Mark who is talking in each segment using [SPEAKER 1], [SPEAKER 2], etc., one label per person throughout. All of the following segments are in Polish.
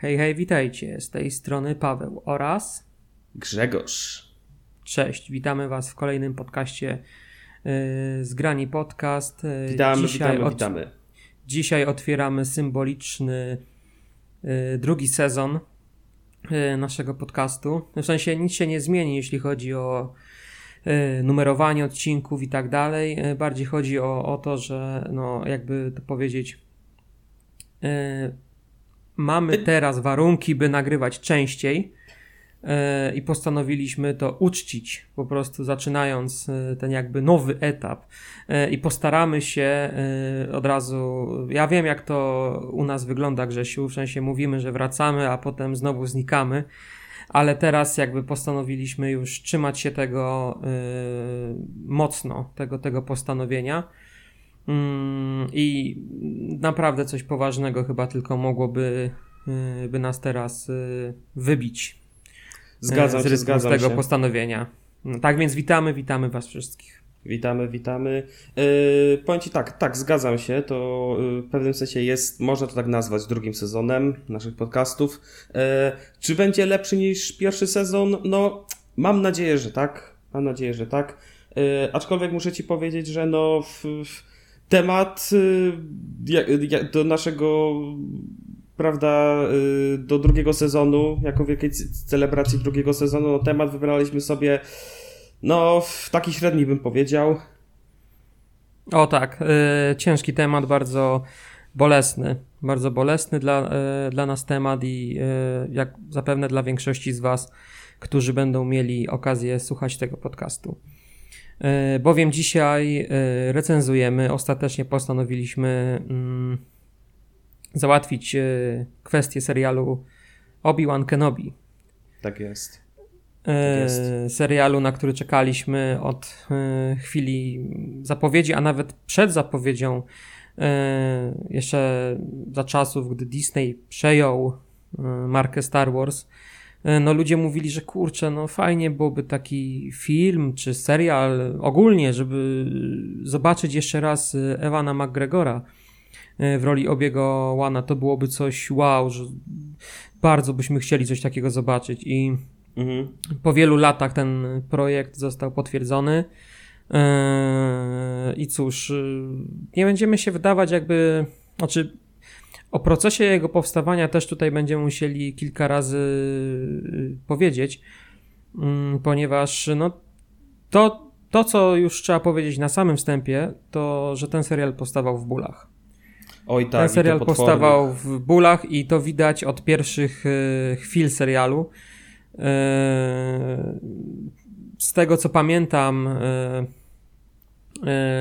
[SPEAKER 1] Hej, hej, witajcie. Z tej strony Paweł oraz
[SPEAKER 2] Grzegorz.
[SPEAKER 1] Cześć, witamy Was w kolejnym podcaście yy, Zgrani Podcast. Yy,
[SPEAKER 2] Witamy, dzisiaj witamy, od... witamy.
[SPEAKER 1] Dzisiaj otwieramy symboliczny yy, drugi sezon yy, naszego podcastu. W sensie nic się nie zmieni, jeśli chodzi o yy, numerowanie odcinków i tak dalej. Yy, bardziej chodzi o, o to, że no, jakby to powiedzieć mamy teraz warunki, by nagrywać częściej e, i postanowiliśmy to uczcić, po prostu zaczynając e, ten jakby nowy etap. E, i postaramy się od razu, ja wiem jak to u nas wygląda Grzesiu, w sensie mówimy, że wracamy, a potem znowu znikamy, ale teraz jakby postanowiliśmy już trzymać się tego mocno, tego, tego postanowienia I naprawdę coś poważnego chyba tylko mogłoby y, by nas teraz y, wybić.
[SPEAKER 2] Y, zgadzam
[SPEAKER 1] z
[SPEAKER 2] się, zgadzam
[SPEAKER 1] z tego
[SPEAKER 2] się.
[SPEAKER 1] postanowienia. No, tak więc witamy, witamy Was wszystkich.
[SPEAKER 2] Witamy, witamy. Yy, powiem Ci tak, tak, zgadzam się. To w pewnym sensie jest, można to tak nazwać, drugim sezonem naszych podcastów. Yy, czy będzie lepszy niż pierwszy sezon? No, mam nadzieję, że tak. Mam nadzieję, że tak. Yy, aczkolwiek muszę Ci powiedzieć, że no. W, w, temat y, do naszego, prawda, y, do drugiego sezonu, jako wielkiej celebracji drugiego sezonu, no temat wybraliśmy sobie, no, taki średni bym powiedział.
[SPEAKER 1] O tak, y, ciężki temat, bardzo bolesny, bardzo bolesny dla, dla nas temat i jak zapewne dla większości z Was, którzy będą mieli okazję słuchać tego podcastu. E, bowiem dzisiaj e, recenzujemy, ostatecznie postanowiliśmy mm, załatwić e, kwestię serialu Obi-Wan Kenobi.
[SPEAKER 2] Tak jest.
[SPEAKER 1] Tak jest. Serialu, na który czekaliśmy od chwili zapowiedzi, a nawet przed zapowiedzią, jeszcze za czasów, gdy Disney przejął markę Star Wars no ludzie mówili, że kurczę, no fajnie byłoby taki film czy serial ogólnie, żeby zobaczyć jeszcze raz e, Ewana McGregora e, w roli Obiego Łana. To byłoby coś wow, że bardzo byśmy chcieli coś takiego zobaczyć i mhm. po wielu latach ten projekt został potwierdzony. I cóż, nie będziemy się wydawać jakby, znaczy o procesie jego powstawania też tutaj będziemy musieli kilka razy y, powiedzieć, mm, ponieważ no, to, to, co już trzeba powiedzieć na samym wstępie, to że ten serial powstawał w bólach.
[SPEAKER 2] Oj tak,
[SPEAKER 1] ten serial powstawał w bólach i to widać od pierwszych y, chwil serialu. Y, z tego co pamiętam,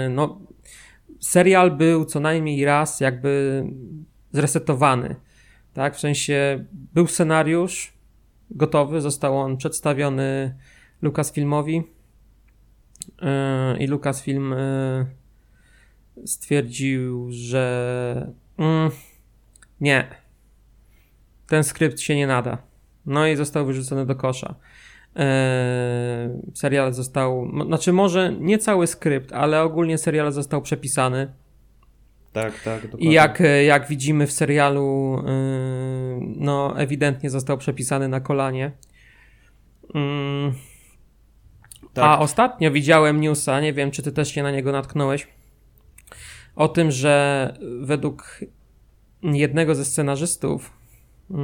[SPEAKER 1] no, serial był co najmniej raz jakby zresetowany. Tak, w sensie był scenariusz gotowy, został on przedstawiony Lucasfilmowi yy, i Lucasfilm yy, stwierdził, że yy, nie, ten skrypt się nie nada. No i został wyrzucony do kosza. Yy, serial został, znaczy może nie cały skrypt, ale ogólnie serial został przepisany
[SPEAKER 2] tak, tak. Dokładnie.
[SPEAKER 1] I jak, jak widzimy w serialu, yy, no ewidentnie został przepisany na kolanie. Yy. Tak. A ostatnio widziałem newsa, nie wiem czy ty też się na niego natknąłeś, o tym, że według jednego ze scenarzystów, yy,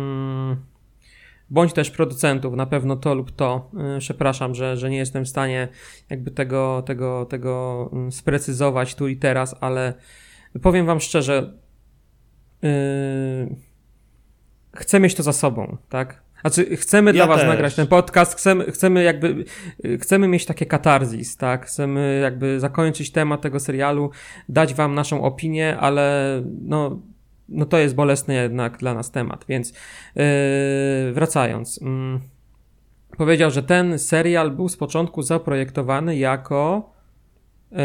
[SPEAKER 1] bądź też producentów, na pewno to lub to, yy, przepraszam, że, że nie jestem w stanie jakby tego, tego, tego yy, sprecyzować tu i teraz, ale powiem wam szczerze, yy, chcę mieć to za sobą, tak? Znaczy, chcemy ja dla was też. nagrać ten podcast, chcemy, chcemy jakby, yy, chcemy mieć takie katarzis, tak? Chcemy jakby zakończyć temat tego serialu, dać wam naszą opinię, ale no, no to jest bolesny jednak dla nas temat, więc yy, wracając. Yy, powiedział, że ten serial był z początku zaprojektowany jako yy,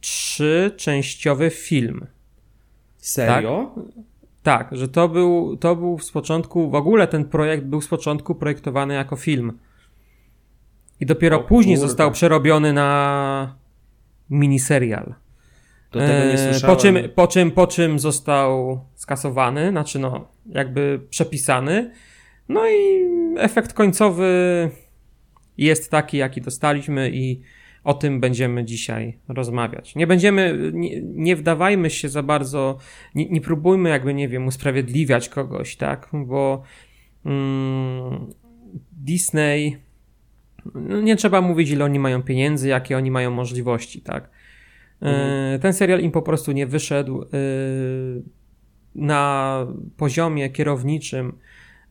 [SPEAKER 1] trzyczęściowy film.
[SPEAKER 2] Serio?
[SPEAKER 1] Tak? tak, że to był, to był z początku, w ogóle ten projekt był z początku projektowany jako film. I dopiero o, później kurde. został przerobiony na miniserial.
[SPEAKER 2] Do tego nie
[SPEAKER 1] E,
[SPEAKER 2] słyszałem.
[SPEAKER 1] Po czym, po, czym, po czym został skasowany, znaczy no, jakby przepisany. No i efekt końcowy jest taki, jaki dostaliśmy i o tym będziemy dzisiaj rozmawiać. Nie będziemy, nie, nie wdawajmy się za bardzo, nie, nie próbujmy jakby, nie wiem, usprawiedliwiać kogoś, tak, bo mm, Disney, no nie trzeba mówić, ile oni mają pieniędzy, jakie oni mają możliwości, tak. E, Ten serial im po prostu nie wyszedł e, na poziomie kierowniczym,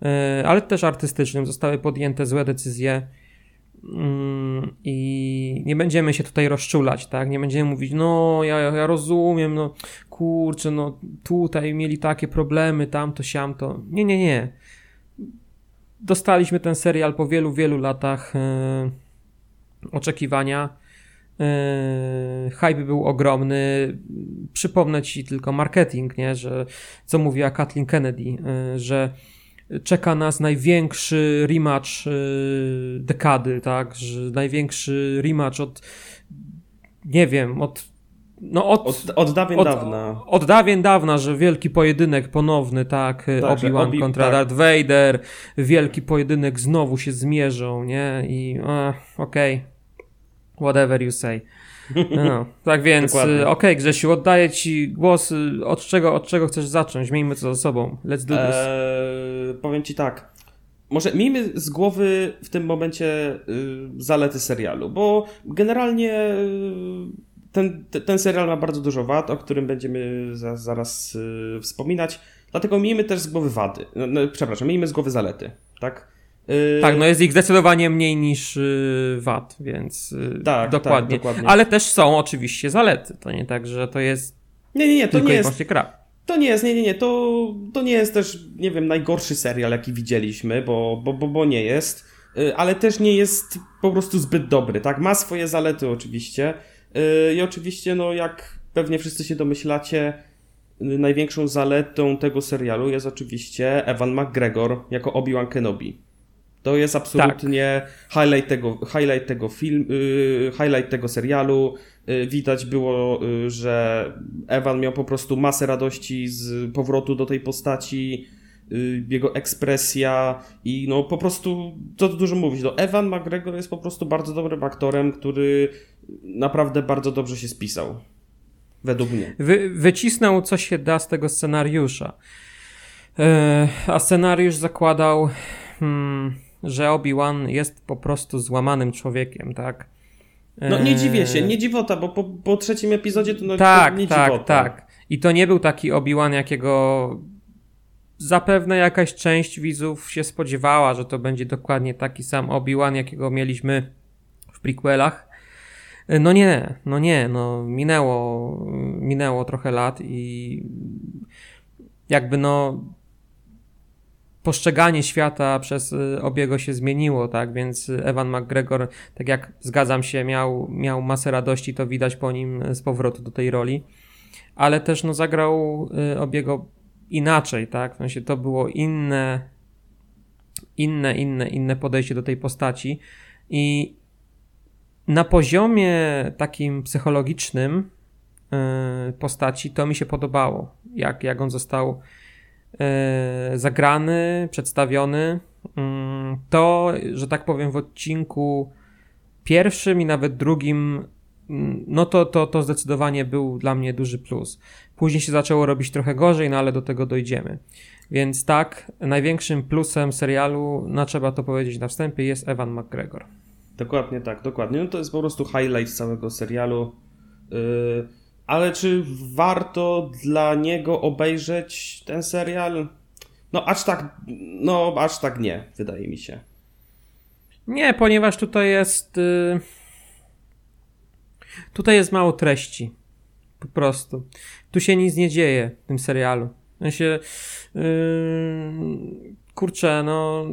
[SPEAKER 1] e, ale też artystycznym. Zostały podjęte złe decyzje i nie będziemy się tutaj rozczulać, tak? Nie będziemy mówić, no ja, ja rozumiem, no kurczę, no tutaj mieli takie problemy, tamto, siamto. Nie, nie, nie. Dostaliśmy ten serial po wielu, wielu latach e, oczekiwania. Yy, hype był ogromny. Przypomnę ci tylko marketing, nie? że co mówiła Kathleen Kennedy, yy, że czeka nas największy rematch yy, dekady, tak? Że największy rematch od nie wiem, od no od,
[SPEAKER 2] Od, od dawien
[SPEAKER 1] od,
[SPEAKER 2] dawna.
[SPEAKER 1] od dawien dawna, że wielki pojedynek ponowny, tak,
[SPEAKER 2] Tak, że
[SPEAKER 1] Obi-Wan
[SPEAKER 2] Obi-
[SPEAKER 1] kontra
[SPEAKER 2] tak.
[SPEAKER 1] Darth Vader, wielki pojedynek znowu się zmierzą, nie? I okej, whatever you say. No, tak więc, e, okej Grzesiu, oddaję ci głos, e, od czego, od czego chcesz zacząć? Miejmy to za sobą, let's do this.
[SPEAKER 2] Eee, powiem ci tak. Może miejmy z głowy w tym momencie y, zalety serialu, bo generalnie y, ten, te- ten serial ma bardzo dużo wad, o którym będziemy za, zaraz y, wspominać. Dlatego miejmy też z głowy wady. No, no, przepraszam, miejmy z głowy zalety, tak? Y,
[SPEAKER 1] Tak, no jest ich zdecydowanie mniej niż y, wad, więc y,
[SPEAKER 2] Tak,
[SPEAKER 1] dokładnie.
[SPEAKER 2] tak, dokładnie.
[SPEAKER 1] Ale też są oczywiście zalety. To nie tak, że to jest
[SPEAKER 2] Nie, nie, nie, to nie jest. To nie jest, nie, nie, nie, to, to nie jest też, nie wiem, najgorszy serial, jaki widzieliśmy, bo, bo, bo, bo nie jest, ale też nie jest po prostu zbyt dobry, tak? Ma swoje zalety oczywiście i oczywiście, no jak pewnie wszyscy się domyślacie, największą zaletą tego serialu jest oczywiście Evan McGregor jako Obi-Wan Kenobi. To jest absolutnie highlight tego, highlight tego film, y, highlight tego serialu. Y, Widać było, y, że Evan miał po prostu masę radości z powrotu do tej postaci, jego ekspresja i no po prostu, co tu dużo mówić, no Evan McGregor jest po prostu bardzo dobrym aktorem, który naprawdę bardzo dobrze się spisał. Według mnie.
[SPEAKER 1] Wy, wycisnął co się da z tego scenariusza. E, a scenariusz zakładał, hmm, że Obi-Wan jest po prostu złamanym człowiekiem, tak?
[SPEAKER 2] No nie
[SPEAKER 1] E,
[SPEAKER 2] dziwię się, nie dziwota, bo po, po trzecim epizodzie to no,
[SPEAKER 1] Tak,
[SPEAKER 2] to nie
[SPEAKER 1] tak,
[SPEAKER 2] dziwota.
[SPEAKER 1] tak. I to nie był taki Obi-Wan, jakiego zapewne jakaś część widzów się spodziewała, że to będzie dokładnie taki sam Obi-Wan, jakiego mieliśmy w prequelach. No nie, no nie, no minęło, minęło trochę lat i jakby no postrzeganie świata przez y, Obiego się zmieniło, tak, więc Evan McGregor, tak jak zgadzam się, miał, miał masę radości, to widać po nim z powrotu do tej roli, ale też no zagrał y, Obiego inaczej, tak, w sensie to było inne, inne, inne, inne podejście do tej postaci. I na poziomie takim psychologicznym y, postaci to mi się podobało, jak, jak on został y, zagrany, przedstawiony. Mm, To, że tak powiem, w odcinku pierwszym i nawet drugim, mm, no to, to, to zdecydowanie był dla mnie duży plus. Później się zaczęło robić trochę gorzej, no ale do tego dojdziemy. Więc tak, największym plusem serialu, no trzeba to powiedzieć na wstępie, jest Evan McGregor.
[SPEAKER 2] Dokładnie tak, dokładnie. No to jest po prostu highlight całego serialu. Yy, ale czy warto dla niego obejrzeć ten serial? No aż tak, no aż tak nie, wydaje mi się.
[SPEAKER 1] Nie, ponieważ tutaj jest. Y... Tutaj jest mało treści. Po prostu. Tu się nic nie dzieje w tym serialu. Ja się. Yy... Kurczę, no...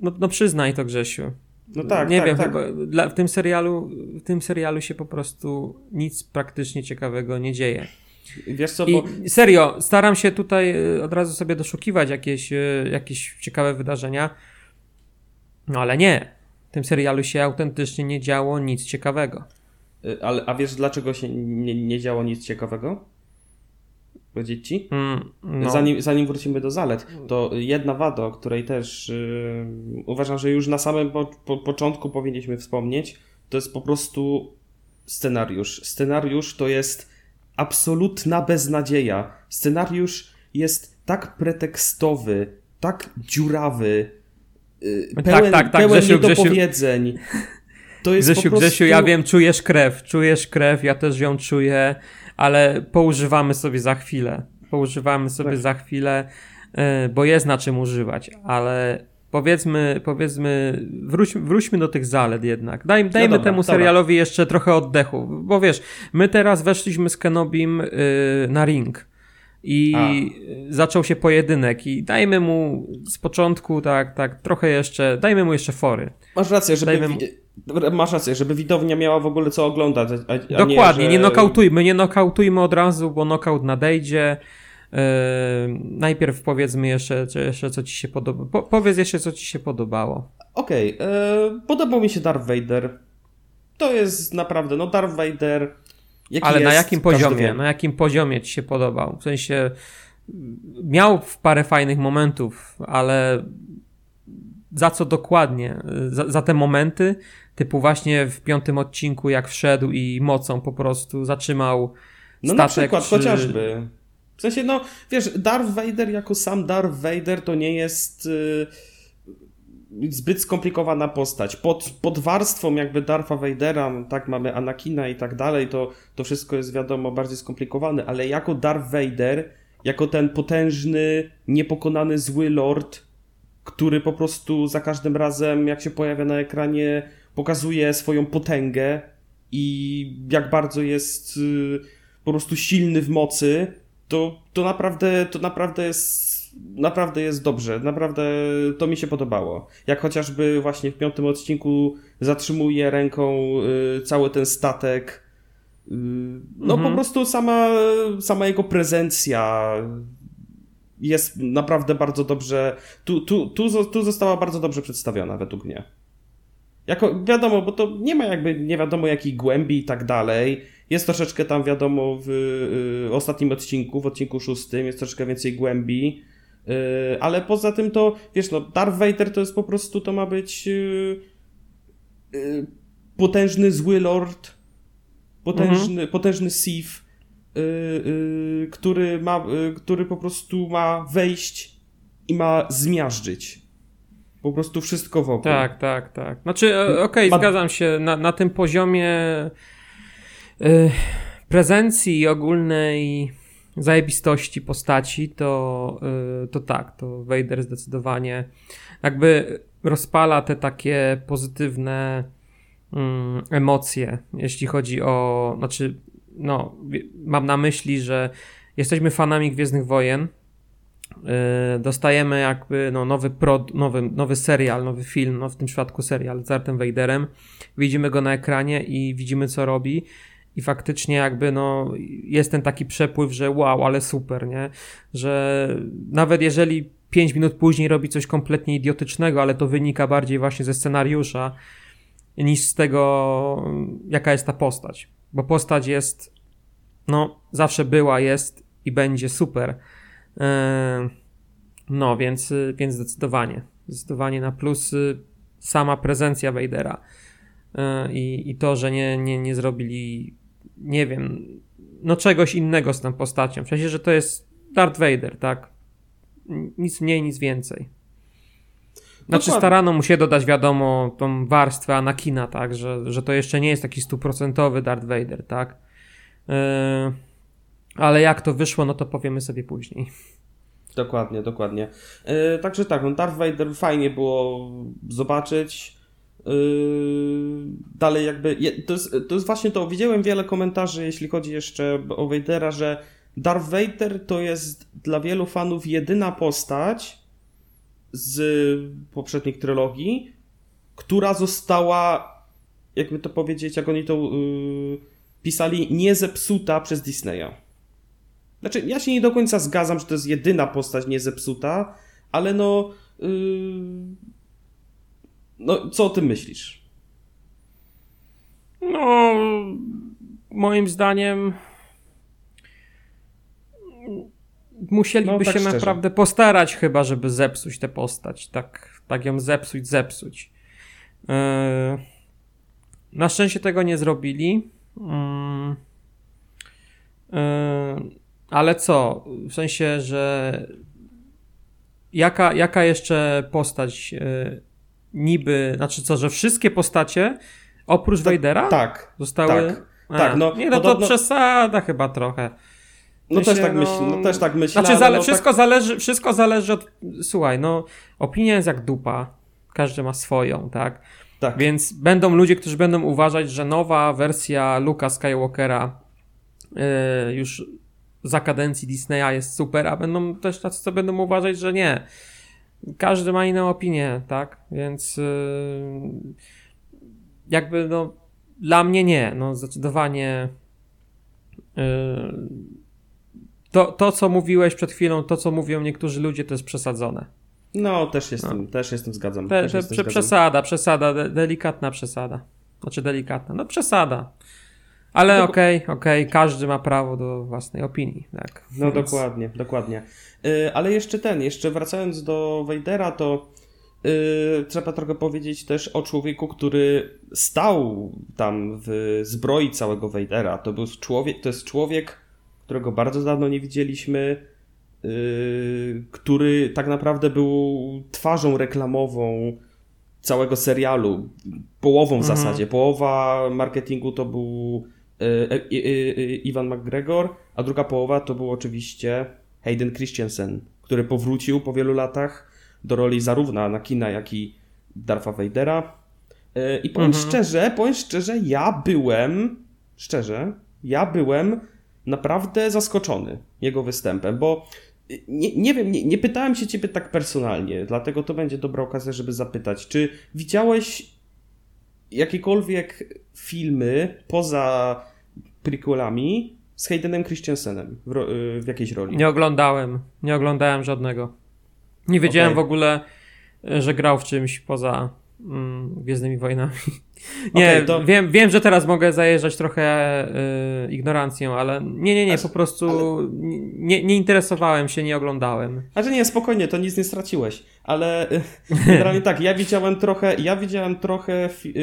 [SPEAKER 1] no. No przyznaj to, Grzesiu.
[SPEAKER 2] No tak,
[SPEAKER 1] nie
[SPEAKER 2] tak,
[SPEAKER 1] wiem,
[SPEAKER 2] tak.
[SPEAKER 1] chyba dla, w, tym serialu, w tym serialu się po prostu nic praktycznie ciekawego nie dzieje.
[SPEAKER 2] Wiesz co, bo
[SPEAKER 1] I serio, staram się tutaj y, od razu sobie doszukiwać jakieś, y, jakieś ciekawe wydarzenia. No ale nie. W tym serialu się autentycznie nie działo nic ciekawego.
[SPEAKER 2] Y, ale, a wiesz, dlaczego się nie, nie działo nic ciekawego? Powiedzieć ci? Mm, no. zanim, zanim wrócimy do zalet, to jedna wada, o której też yy, uważam, że już na samym po, po, początku powinniśmy wspomnieć, to jest po prostu scenariusz. Scenariusz to jest absolutna beznadzieja. Scenariusz jest tak pretekstowy, tak dziurawy, yy, pełen, tak, tak, tak, pełen Grzesiu, niedopowiedzeń. Grzesiu.
[SPEAKER 1] To jest Grzesiu, prostu... Grzesiu, ja wiem, czujesz krew, czujesz krew, ja też ją czuję, ale poużywamy sobie za chwilę. Poużywamy sobie tak. za chwilę, e, bo jest na czym używać, ale powiedzmy, powiedzmy, wróć, wróćmy do tych zalet jednak. Daj, no dajmy no dobra, temu serialowi dobra. jeszcze trochę oddechu, bo wiesz, my teraz weszliśmy z Kenobim yy, na ring i A. zaczął się pojedynek i dajmy mu z początku tak, tak, trochę jeszcze, dajmy mu jeszcze fory.
[SPEAKER 2] Masz rację, żeby... Mu Masz rację, żeby widownia miała w ogóle co oglądać. A, a
[SPEAKER 1] Dokładnie,
[SPEAKER 2] nie,
[SPEAKER 1] że... nie nokautujmy, nie nokautujmy od razu, bo nokaut nadejdzie. Yy, najpierw powiedzmy jeszcze, jeszcze co ci się podoba. Po, powiedz jeszcze, co ci się podobało.
[SPEAKER 2] Okej, okay, yy, podobał mi się Darth Vader. To jest naprawdę, no Darth Vader.
[SPEAKER 1] Ale na jakim poziomie? Na jakim poziomie ci się podobał? W sensie miał parę fajnych momentów, ale za co dokładnie? Za, za te momenty, typu właśnie w piątym odcinku, jak wszedł i mocą po prostu zatrzymał
[SPEAKER 2] no statek. No na przykład, czy... chociażby. W sensie, no, wiesz, Darth Vader jako sam Darth Vader to nie jest yy, zbyt skomplikowana postać. Pod, pod warstwą jakby Dartha Vadera, tak, mamy Anakina i tak dalej, to, to wszystko jest wiadomo bardziej skomplikowane, ale jako Darth Vader, jako ten potężny, niepokonany zły lord, który po prostu za każdym razem, jak się pojawia na ekranie, pokazuje swoją potęgę i jak bardzo jest y, po prostu silny w mocy, to, to naprawdę to naprawdę jest naprawdę jest dobrze, naprawdę to mi się podobało. Jak chociażby właśnie w piątym odcinku zatrzymuje ręką y, cały ten statek. Y, no mhm. po prostu sama, sama jego prezencja jest naprawdę bardzo dobrze. Tu, tu, tu, tu została bardzo dobrze przedstawiona, według mnie. Jako, wiadomo, bo to nie ma jakby nie wiadomo jakiej głębi i tak dalej. Jest troszeczkę tam wiadomo w y, ostatnim odcinku, w odcinku szóstym, jest troszeczkę więcej głębi. Y, ale poza tym to, wiesz, no, Darth Vader to jest po prostu, to ma być y, y potężny zły lord, potężny, mhm. potężny Sith, który, ma, który po prostu ma wejść i ma zmiażdżyć. Po prostu wszystko wokół.
[SPEAKER 1] Tak, tak, tak. Znaczy, e, okej, okay, zgadzam się. Na, na tym poziomie yy, prezencji ogólnej zajebistości postaci, to, yy, to tak, to Vader zdecydowanie jakby rozpala te takie pozytywne yy, emocje, jeśli chodzi o, znaczy, no, mam na myśli, że jesteśmy fanami Gwiezdnych Wojen, Y, dostajemy jakby no, nowy, prod, nowy, nowy serial, nowy film, no w tym przypadku serial z Artem Vaderem. Widzimy go na ekranie i widzimy co robi i faktycznie jakby no jest ten taki przepływ, że wow, ale super, nie? Że nawet jeżeli 5 minut później robi coś kompletnie idiotycznego, ale to wynika bardziej właśnie ze scenariusza niż z tego, jaka jest ta postać. Bo postać jest, no, zawsze była, jest i będzie super Eee, no, więc, więc zdecydowanie. Zdecydowanie na plus sama prezencja Vadera. Eee, I, I to, że nie, nie, nie zrobili, nie wiem, no czegoś innego z tą postacią. W sensie, że to jest Darth Vader, tak? Nic mniej, nic więcej. Znaczy Dokładnie. starano mu się dodać, wiadomo, tą warstwę Anakina, tak? Że, że to jeszcze nie jest taki stuprocentowy Darth Vader, tak? Yy, ale jak to wyszło, no to powiemy sobie później.
[SPEAKER 2] Dokładnie, dokładnie. Yy, także tak, no Darth Vader fajnie było zobaczyć. Yy, dalej jakby, to jest, to jest właśnie to, widziałem wiele komentarzy, jeśli chodzi jeszcze o Vadera, że Darth Vader to jest dla wielu fanów jedyna postać z poprzednich trylogii, która została, jakby to powiedzieć, jak oni to yy, pisali, nie zepsuta przez Disneya. Znaczy, ja się nie do końca zgadzam, że to jest jedyna postać niezepsuta, ale no. Yy... No, co o tym myślisz?
[SPEAKER 1] No, moim zdaniem musieliby
[SPEAKER 2] No, tak
[SPEAKER 1] się
[SPEAKER 2] szczerze.
[SPEAKER 1] naprawdę postarać chyba, żeby zepsuć tę postać. Tak, tak ją zepsuć, zepsuć. Yy, na szczęście tego nie zrobili. Mm. Yy, ale co? W sensie, że jaka, jaka jeszcze postać yy, niby, znaczy co, że wszystkie postacie oprócz Vadera
[SPEAKER 2] Tak,
[SPEAKER 1] zostały...
[SPEAKER 2] tak. tak, no,
[SPEAKER 1] nie, no
[SPEAKER 2] podobno-
[SPEAKER 1] to przesada chyba trochę.
[SPEAKER 2] no
[SPEAKER 1] Myślę,
[SPEAKER 2] też tak
[SPEAKER 1] no-
[SPEAKER 2] myślę, no też tak myślę.
[SPEAKER 1] Znaczy,
[SPEAKER 2] ale
[SPEAKER 1] zale,
[SPEAKER 2] no,
[SPEAKER 1] wszystko, zależy, wszystko zależy od. Słuchaj, no, opinia jest jak dupa. Każdy ma swoją, tak?
[SPEAKER 2] Tak, tak.
[SPEAKER 1] Więc będą ludzie, którzy będą uważać, że nowa wersja Luka Skywalkera yy, już za kadencji Disneya jest super, a będą też tacy, co będą uważać, że nie. Każdy ma inną opinię, tak? Więc yy, jakby, no, dla mnie nie. No, zdecydowanie. Yy, to, to, co mówiłeś przed chwilą, to, co mówią niektórzy ludzie, to jest przesadzone.
[SPEAKER 2] No, też jestem, też jestem zgadzam.
[SPEAKER 1] Te,
[SPEAKER 2] też
[SPEAKER 1] te,
[SPEAKER 2] jestem
[SPEAKER 1] prze,
[SPEAKER 2] zgadzam.
[SPEAKER 1] przesada, przesada, de, delikatna przesada. Znaczy delikatna, no przesada. Ale
[SPEAKER 2] No,
[SPEAKER 1] okej, okej, każdy ma prawo do własnej opinii, tak.
[SPEAKER 2] No
[SPEAKER 1] Więc-
[SPEAKER 2] dokładnie, dokładnie. Y, ale jeszcze ten, jeszcze wracając do Vadera, to y, trzeba trochę powiedzieć też o człowieku, który stał tam w zbroi całego Vadera. To był człowiek, to jest człowiek, którego bardzo dawno nie widzieliśmy, y, który tak naprawdę był twarzą reklamową całego serialu. Połową w
[SPEAKER 1] Mhm.
[SPEAKER 2] zasadzie. Połowa marketingu to był Iwan McGregor, a druga połowa to był oczywiście Hayden Christensen, który powrócił po wielu latach do roli zarówno Anakina, jak i Darfa Vadera. I powiem
[SPEAKER 1] Mhm.
[SPEAKER 2] szczerze, powiem szczerze, ja byłem, szczerze, ja byłem naprawdę zaskoczony jego występem, bo nie, nie wiem, nie, nie pytałem się ciebie tak personalnie, dlatego to będzie dobra okazja, żeby zapytać, czy widziałeś jakiekolwiek filmy poza prequelami z Haydenem Christensenem w, ro- y, w jakiejś roli?
[SPEAKER 1] Nie oglądałem, nie oglądałem żadnego. Nie wiedziałem
[SPEAKER 2] Okej.
[SPEAKER 1] w ogóle, y, że grał w czymś poza mm, Gwiezdnymi Wojnami. Nie,
[SPEAKER 2] Okej, to-
[SPEAKER 1] wiem, wiem, że teraz mogę zajeżdżać trochę y, ignorancją, ale nie, nie, nie,
[SPEAKER 2] Aż-
[SPEAKER 1] po prostu nie, nie interesowałem się, nie oglądałem.
[SPEAKER 2] A że nie, spokojnie, to nic nie straciłeś, ale y, generalnie tak, ja widziałem trochę, ja widziałem trochę fi-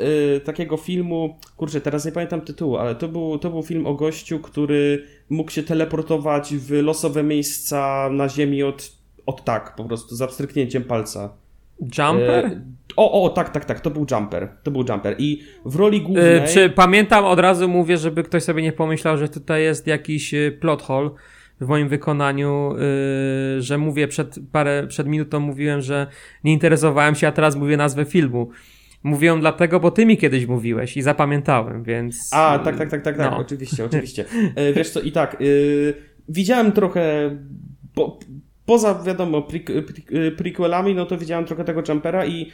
[SPEAKER 2] y, y, takiego filmu, kurczę, teraz nie pamiętam tytułu, ale to był, to był film o gościu, który mógł się teleportować w losowe miejsca na ziemi od, od tak, po prostu, za pstryknięciem palca.
[SPEAKER 1] Jumper?
[SPEAKER 2] E, o, o, tak, tak, tak, to był Jumper, to był Jumper i w roli głównej...
[SPEAKER 1] Y, czy pamiętam, od razu mówię, żeby ktoś sobie nie pomyślał, że tutaj jest jakiś y, plot hole w moim wykonaniu, y, że mówię przed parę, przed minutą mówiłem, że nie interesowałem się, a teraz mówię nazwę filmu. Mówię dlatego, bo ty mi kiedyś mówiłeś i zapamiętałem, więc...
[SPEAKER 2] A, tak, tak, tak, tak, tak,
[SPEAKER 1] No.
[SPEAKER 2] oczywiście, oczywiście. E, wiesz co, i tak, y, widziałem trochę, po, poza, wiadomo, pre, pre, prequelami, no to widziałem trochę tego Jumpera i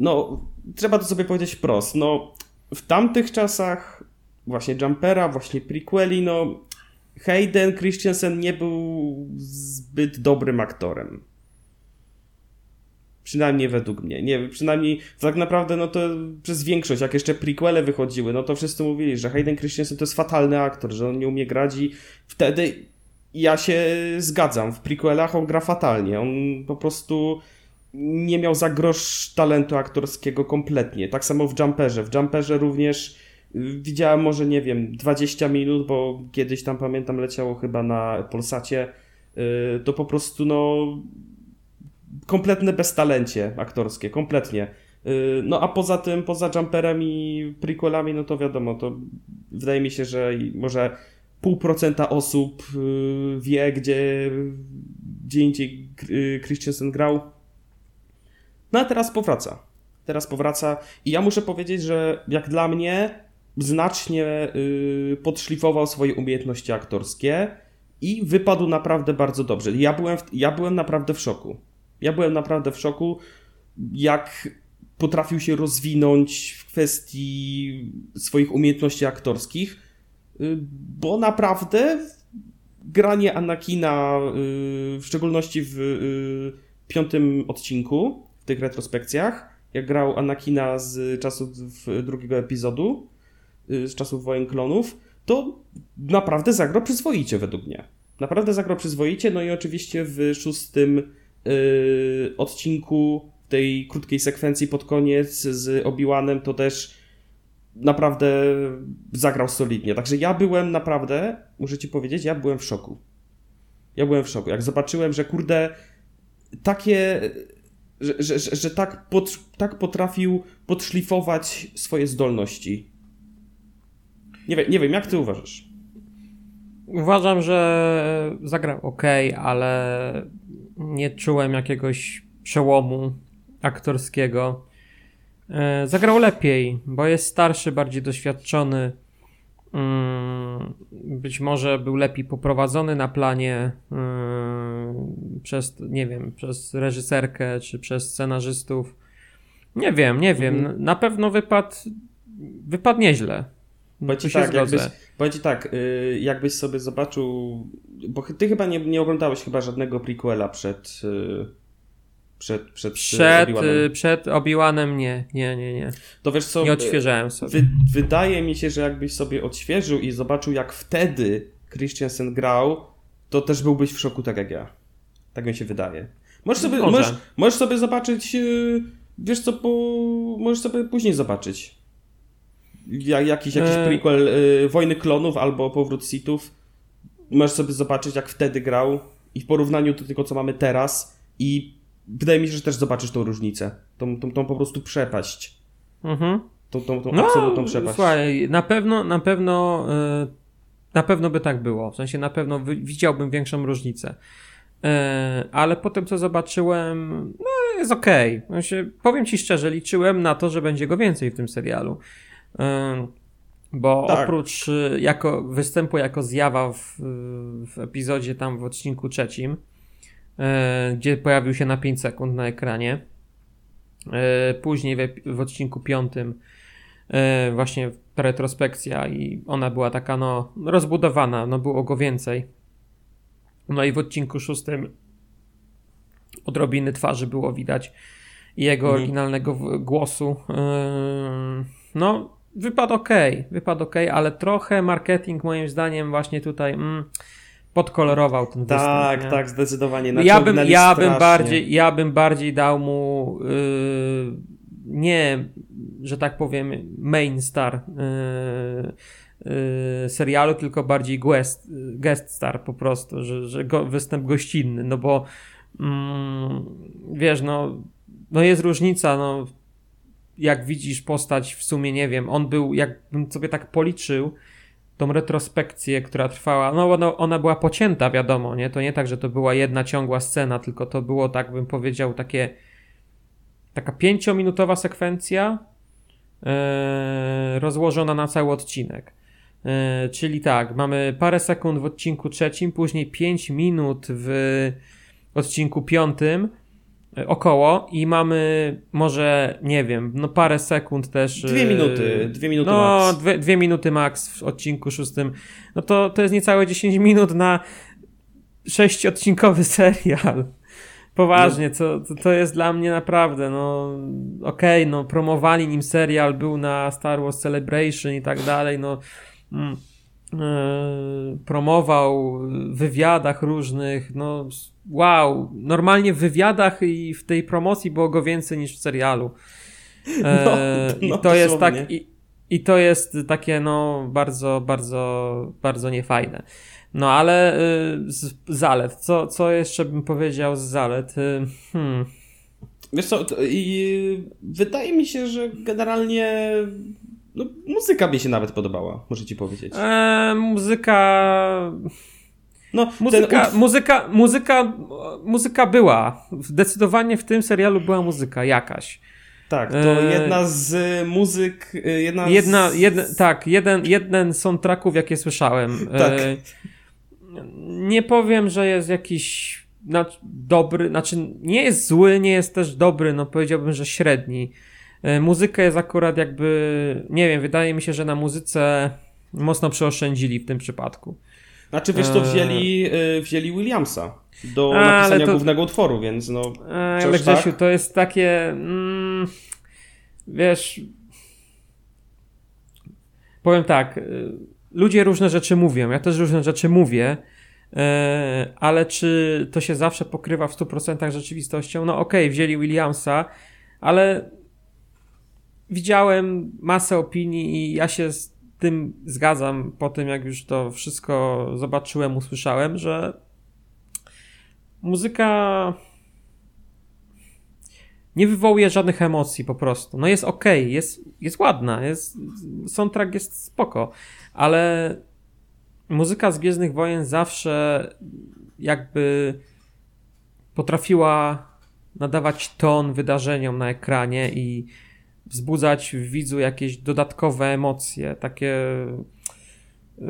[SPEAKER 2] no, trzeba to sobie powiedzieć wprost, no, w tamtych czasach właśnie Jumpera, właśnie prequeli, no, Hayden Christensen nie był zbyt dobrym aktorem. Przynajmniej według mnie. Nie, przynajmniej tak naprawdę, no to przez większość, jak jeszcze prequele wychodziły, no to wszyscy mówili, że Hayden Christensen to jest fatalny aktor, że on nie umie grać i wtedy ja się zgadzam. W prequelach on gra fatalnie. On po prostu nie miał za grosz talentu aktorskiego kompletnie. Tak samo w Jumperze. W Jumperze również y, widziałem może, nie wiem, 20 minut, bo kiedyś tam pamiętam leciało chyba na Polsacie. y, To po prostu no kompletne beztalencie aktorskie, kompletnie. Y, No a poza tym, poza Jumperem i prequelami, no to wiadomo, to wydaje mi się, że może pół procenta osób y, wie, gdzie, gdzie indziej y, Christensen grał. No a teraz powraca. Teraz powraca i ja muszę powiedzieć, że jak dla mnie znacznie podszlifował swoje umiejętności aktorskie i wypadł naprawdę bardzo dobrze. Ja byłem, w, ja byłem naprawdę w szoku. Ja byłem naprawdę w szoku, jak potrafił się rozwinąć w kwestii swoich umiejętności aktorskich, y, bo naprawdę granie Anakina, y, w szczególności w y, piątym odcinku, w tych retrospekcjach, jak grał Anakina z czasów drugiego epizodu, z czasów Wojen Klonów, to naprawdę zagrał przyzwoicie według mnie. Naprawdę zagrał przyzwoicie, no i oczywiście w szóstym yy, odcinku tej krótkiej sekwencji pod koniec z Obi-Wanem to też naprawdę zagrał solidnie. Także ja byłem naprawdę, muszę ci powiedzieć, ja byłem w szoku. Ja byłem w szoku. Jak zobaczyłem, że kurde, takie, że, że, że, że tak, pod, tak potrafił podszlifować swoje zdolności. Nie wiem, nie wiem, jak ty uważasz?
[SPEAKER 1] Uważam, że zagrał ok, ale nie czułem jakiegoś przełomu aktorskiego. E, zagrał lepiej, bo jest starszy, bardziej doświadczony. Mm, być może był lepiej poprowadzony na planie mm, przez, nie wiem, przez reżyserkę czy przez scenarzystów. Nie wiem, nie wiem. Mhm. Na pewno wypadł, wypadł nieźle.
[SPEAKER 2] Bo ci tak, jakbyś, tak, y, jakbyś sobie zobaczył, bo ty chyba nie, nie oglądałeś chyba żadnego prequela przed y, przed, przed,
[SPEAKER 1] przed Obi-Wanem. Przed Obi-Wanem nie, nie, nie, nie.
[SPEAKER 2] To wiesz co,
[SPEAKER 1] nie odświeżałem sobie.
[SPEAKER 2] Wy, wydaje mi się, że jakbyś sobie odświeżył i zobaczył jak wtedy Christiansen grał, to też byłbyś w szoku tak jak ja. Tak mi się wydaje. Możesz sobie, Może. możesz, możesz sobie zobaczyć, y, wiesz co, po, możesz sobie później zobaczyć jakiś, jakiś e... prequel y, Wojny Klonów albo Powrót Sithów. Możesz sobie zobaczyć, jak wtedy grał i w porównaniu do tego, co mamy teraz i wydaje mi się, że też zobaczysz tą różnicę. Tą, tą, tą po prostu przepaść. Mhm. Tą, tą, tą no, absolutną przepaść.
[SPEAKER 1] Słuchaj, na pewno, na pewno, yy, na pewno by tak było. W sensie na pewno widziałbym większą różnicę. Yy, ale po tym, co zobaczyłem, no jest okej. Okay. powiem ci szczerze, liczyłem na to, że będzie go więcej w tym serialu. Bo tak. oprócz y, jako, występu jako zjawa w, w epizodzie tam w odcinku trzecim, e, gdzie pojawił się na 5 sekund na ekranie, e, później w, w odcinku piątym e, właśnie retrospekcja i ona była taka no rozbudowana, no było go więcej. No i w odcinku szóstym odrobiny twarzy było widać i jego mhm. oryginalnego głosu. No, wypadł ok, wypadł ok, ale trochę marketing moim zdaniem właśnie tutaj mm, podkolorował ten występ.
[SPEAKER 2] Tak, nie? tak, zdecydowanie.
[SPEAKER 1] Ja bym, ja bym bardziej, ja bym bardziej dał mu yy, nie, że tak powiem, main star yy, yy, serialu, tylko bardziej guest, guest star po prostu, że, że go, występ gościnny, no bo mm, wiesz, no, no jest różnica, no jak widzisz postać w sumie, nie wiem, on był, jakbym sobie tak policzył, tą retrospekcję, która trwała, no ona, ona była pocięta, wiadomo, nie? To nie tak, że to była jedna ciągła scena, tylko to było, tak bym powiedział, takie taka pięciominutowa sekwencja yy, rozłożona na cały odcinek. Yy, czyli tak, mamy parę sekund w odcinku trzecim, później pięć minut w odcinku piątym, około i mamy może, nie wiem, no parę sekund też.
[SPEAKER 2] Dwie e, minuty, dwie minuty
[SPEAKER 1] no,
[SPEAKER 2] max.
[SPEAKER 1] Dwie, dwie minuty max w odcinku szóstym. No to, to jest niecałe 10 minut na sześciodcinkowy serial. Poważnie, to, to jest dla mnie naprawdę, no okej, okay, no promowali nim serial, był na Star Wars Celebration i tak dalej, no mm, promował w wywiadach różnych, no wow, normalnie w wywiadach i w tej promocji było go więcej niż w serialu. E, no, no, I to dosłownie. jest tak. I, I to jest takie, no, bardzo, bardzo, bardzo niefajne. No ale y, z zalet, co, co jeszcze bym powiedział z zalet? Hmm.
[SPEAKER 2] Wiesz co, i wydaje mi się, że generalnie no, muzyka mi się nawet podobała, muszę ci powiedzieć.
[SPEAKER 1] E, muzyka no, muzyka, muzyka, muzyka, muzyka była. Zdecydowanie w tym serialu była muzyka jakaś.
[SPEAKER 2] Tak, to e, jedna z muzyk. E, jedna,
[SPEAKER 1] jedna, z... jedna Tak, jeden, jeden soundtracków, jakie słyszałem.
[SPEAKER 2] Tak.
[SPEAKER 1] Nie powiem, że jest jakiś dobry, znaczy nie jest zły, nie jest też dobry, no powiedziałbym, że średni. Muzyka jest akurat jakby, nie wiem, wydaje mi się, że na muzyce mocno przeoszczędzili w tym przypadku.
[SPEAKER 2] Znaczy wiesz to wzięli, eee... wzięli Williamsa do A, napisania to... głównego utworu, więc no...
[SPEAKER 1] A, ale Grzesiu, tak? to jest takie... Mm, wiesz, powiem tak, ludzie różne rzeczy mówią, ja też różne rzeczy mówię, ale czy to się zawsze pokrywa w 100% rzeczywistością? No okej, okay, wzięli Williamsa, ale widziałem masę opinii i ja się z tym zgadzam po tym, jak już to wszystko zobaczyłem, usłyszałem, że muzyka nie wywołuje żadnych emocji po prostu. No jest ok, jest, jest ładna, jest, soundtrack jest spoko, ale muzyka z Gwiezdnych Wojen zawsze jakby potrafiła nadawać ton wydarzeniom na ekranie i wzbudzać w widzu jakieś dodatkowe emocje, takie y,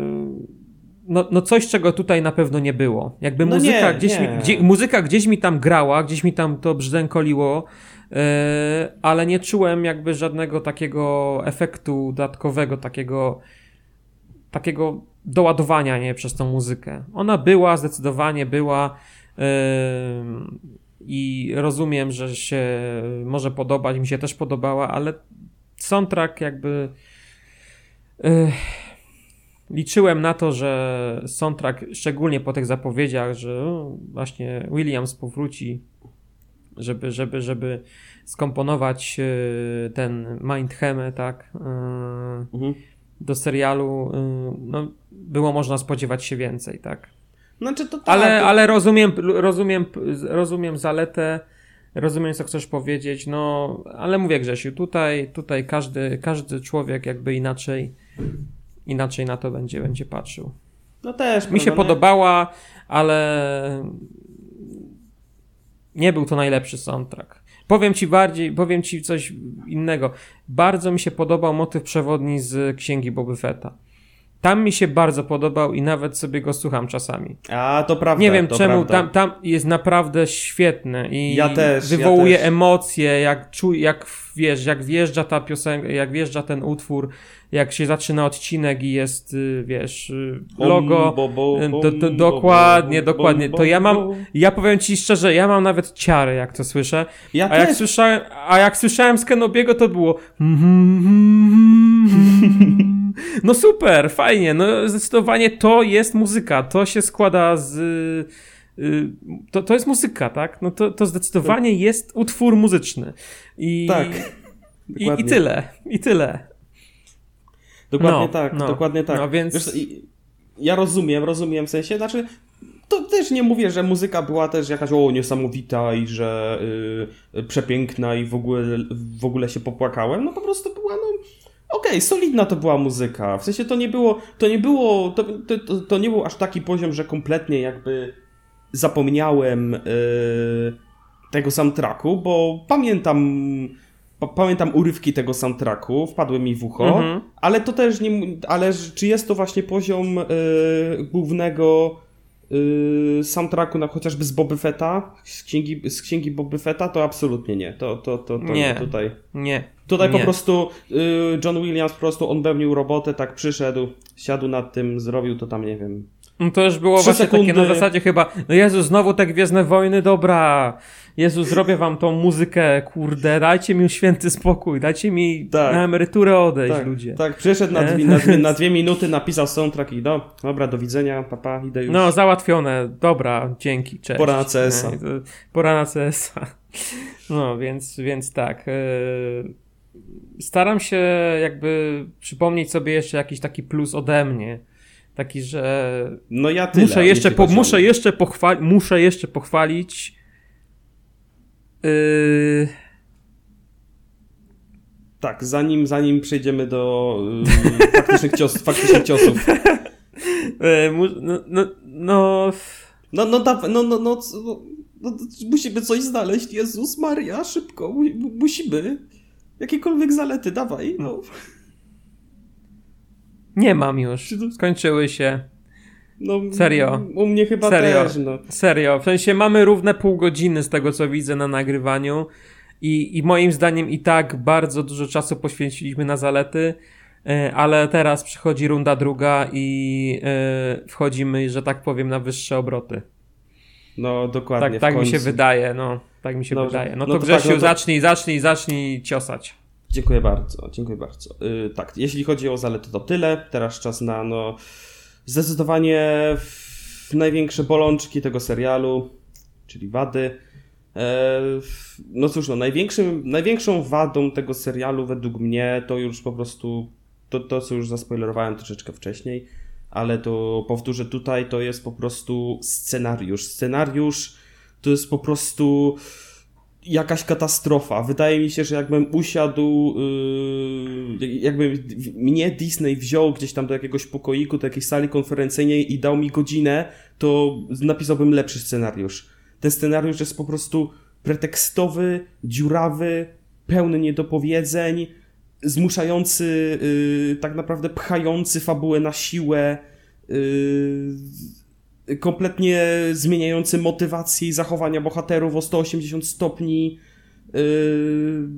[SPEAKER 1] no, no coś, czego tutaj na pewno nie było. Jakby no muzyka, nie, gdzieś nie. Mi, gdzie, muzyka gdzieś mi tam grała, gdzieś mi tam to brzdękoliło, yy, ale nie czułem jakby żadnego takiego efektu dodatkowego, takiego takiego doładowania nie przez tą muzykę. Ona była, zdecydowanie była yy, i rozumiem, że się może podobać, mi się też podobała, ale soundtrack jakby yy, liczyłem na to, że soundtrack, szczególnie po tych zapowiedziach, że właśnie Williams powróci, żeby, żeby, żeby skomponować e, ten Mindheme, tak, e, mhm. do serialu, no, było można spodziewać się więcej, tak. Znaczy to tak, ale, ale rozumiem, rozumiem, rozumiem zaletę, rozumiem co chcesz powiedzieć, no, ale mówię Grzesiu, tutaj, tutaj każdy, każdy człowiek jakby inaczej inaczej na to będzie, będzie patrzył.
[SPEAKER 2] No też.
[SPEAKER 1] Mi się podobała, ale nie był to najlepszy soundtrack. Powiem ci bardziej, powiem ci coś innego. Bardzo mi się podobał motyw przewodni z księgi Boby Fetta. Tam mi się bardzo podobał i nawet sobie go słucham czasami.
[SPEAKER 2] A, to prawda.
[SPEAKER 1] Nie wiem czemu,
[SPEAKER 2] prawda.
[SPEAKER 1] tam, tam jest naprawdę świetny i ja też, wywołuje ja też. emocje, jak, czuj, jak wiesz, jak wjeżdża ta piosenka, jak wjeżdża ten utwór, jak się zaczyna odcinek i jest, wiesz, logo. Dokładnie, dokładnie. To ja mam, ja powiem ci szczerze, ja mam nawet ciary, jak to słyszę. Ja a, jak słyszałem, a jak słyszałem z Kenobiego, to było. No super, fajnie. No zdecydowanie to jest muzyka. To się składa z. Y, to, to jest muzyka, tak? No to, to zdecydowanie jest utwór muzyczny. I,
[SPEAKER 2] tak.
[SPEAKER 1] I, I tyle. I tyle.
[SPEAKER 2] Dokładnie no, tak, no, dokładnie tak. No więc... Wiesz, ja rozumiem, rozumiem w sensie, znaczy to też nie mówię, że muzyka była też jakaś o niesamowita i że yy, przepiękna i w ogóle, w ogóle się popłakałem, no po prostu była no okej, okay, solidna to była muzyka. W sensie to nie było, to nie było, to, to, to nie był aż taki poziom, że kompletnie jakby zapomniałem yy, tego soundtracku, bo pamiętam pamiętam urywki tego soundtracku, wpadły mi w ucho, mhm. ale to też nie, ale czy jest to właśnie poziom y, głównego y, soundtracku na chociażby z Boby Fetta, z księgi, z księgi Boby Fetta, to absolutnie nie. To, to, to, to
[SPEAKER 1] nie.
[SPEAKER 2] tutaj.
[SPEAKER 1] Nie.
[SPEAKER 2] Tutaj
[SPEAKER 1] nie.
[SPEAKER 2] po prostu y, John Williams po prostu on pełnił robotę, tak przyszedł, siadł nad tym, zrobił to tam, nie wiem,
[SPEAKER 1] no to już było właśnie sekundy. takie na zasadzie chyba, no Jezu, znowu te Gwiezdne Wojny, dobra, Jezu, zrobię wam tą muzykę, kurde, dajcie mi święty spokój, dajcie mi tak. na emeryturę odejść,
[SPEAKER 2] tak,
[SPEAKER 1] ludzie.
[SPEAKER 2] Tak, przyszedł na dwie, na, dwie, na dwie, minuty, napisał soundtrack i do, dobra, do widzenia, papa, idę już.
[SPEAKER 1] No, załatwione, dobra, dzięki, cześć.
[SPEAKER 2] Pora na CS-a.
[SPEAKER 1] Pora na CS-a. No, więc, więc tak, yy, staram się jakby przypomnieć sobie jeszcze jakiś taki plus ode mnie, Taki, że.
[SPEAKER 2] No ja tyle,
[SPEAKER 1] muszę jeszcze, po, muszę jeszcze, pochwa- muszę jeszcze pochwalić. Yy...
[SPEAKER 2] Tak, zanim, zanim przejdziemy do yy, faktycznych, cios, faktycznych ciosów.
[SPEAKER 1] Yy, no, no, no.
[SPEAKER 2] No no, no, no, no, no, no, no, musimy coś znaleźć. Jezus Maria, szybko, musimy. Jakiekolwiek zalety, dawaj. No.
[SPEAKER 1] Nie mam już. Skończyły się. No, Serio.
[SPEAKER 2] U mnie chyba Serio. też. No.
[SPEAKER 1] Serio. W sensie mamy równe pół godziny z tego, co widzę na nagrywaniu. I, I moim zdaniem i tak bardzo dużo czasu poświęciliśmy na zalety, e, ale teraz przychodzi runda druga i yy, wchodzimy, że tak powiem, na wyższe obroty.
[SPEAKER 2] No, dokładnie.
[SPEAKER 1] Tak, tak mi się wydaje, no. Tak mi się Dobrze. wydaje. No, no to, to Grzesiu, tak, no to... zacznij, zacznij, zacznij ciosać.
[SPEAKER 2] Dziękuję bardzo, dziękuję bardzo. Yy, tak, jeśli chodzi o zalety, to tyle. Teraz czas na no, zdecydowanie największe bolączki tego serialu, czyli wady. E, no cóż, no, największym, największą wadą tego serialu według mnie to już po prostu to, to, co już zaspoilerowałem troszeczkę wcześniej, ale to powtórzę tutaj, to jest po prostu scenariusz. Scenariusz to jest po prostu jakaś katastrofa. Wydaje mi się, że jakbym usiadł, yy, jakby mnie Disney wziął gdzieś tam do jakiegoś pokoiku, do jakiejś sali konferencyjnej i dał mi godzinę, to napisałbym lepszy scenariusz. Ten scenariusz jest po prostu pretekstowy, dziurawy, pełny niedopowiedzeń, zmuszający, yy, tak naprawdę pchający fabułę na siłę, yy, kompletnie zmieniający motywację i zachowania bohaterów o 180 stopni. Yy,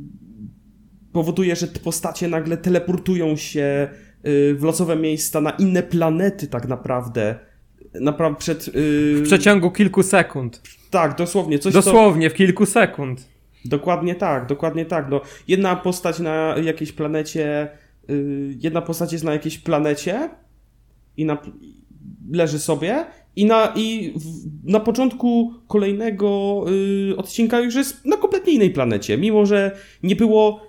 [SPEAKER 2] powoduje, że te postacie nagle teleportują się yy, w losowe miejsca na inne planety tak naprawdę. Naprawdę przed...
[SPEAKER 1] Yy, w przeciągu kilku sekund.
[SPEAKER 2] Tak, dosłownie. Coś,
[SPEAKER 1] dosłownie, w kilku sekund.
[SPEAKER 2] Dokładnie tak, dokładnie tak. No, jedna postać na jakiejś planecie, yy, jedna postać jest na jakiejś planecie i na, leży sobie i na, i w, na początku kolejnego yy, odcinka już jest na kompletnie innej planecie, mimo że nie było,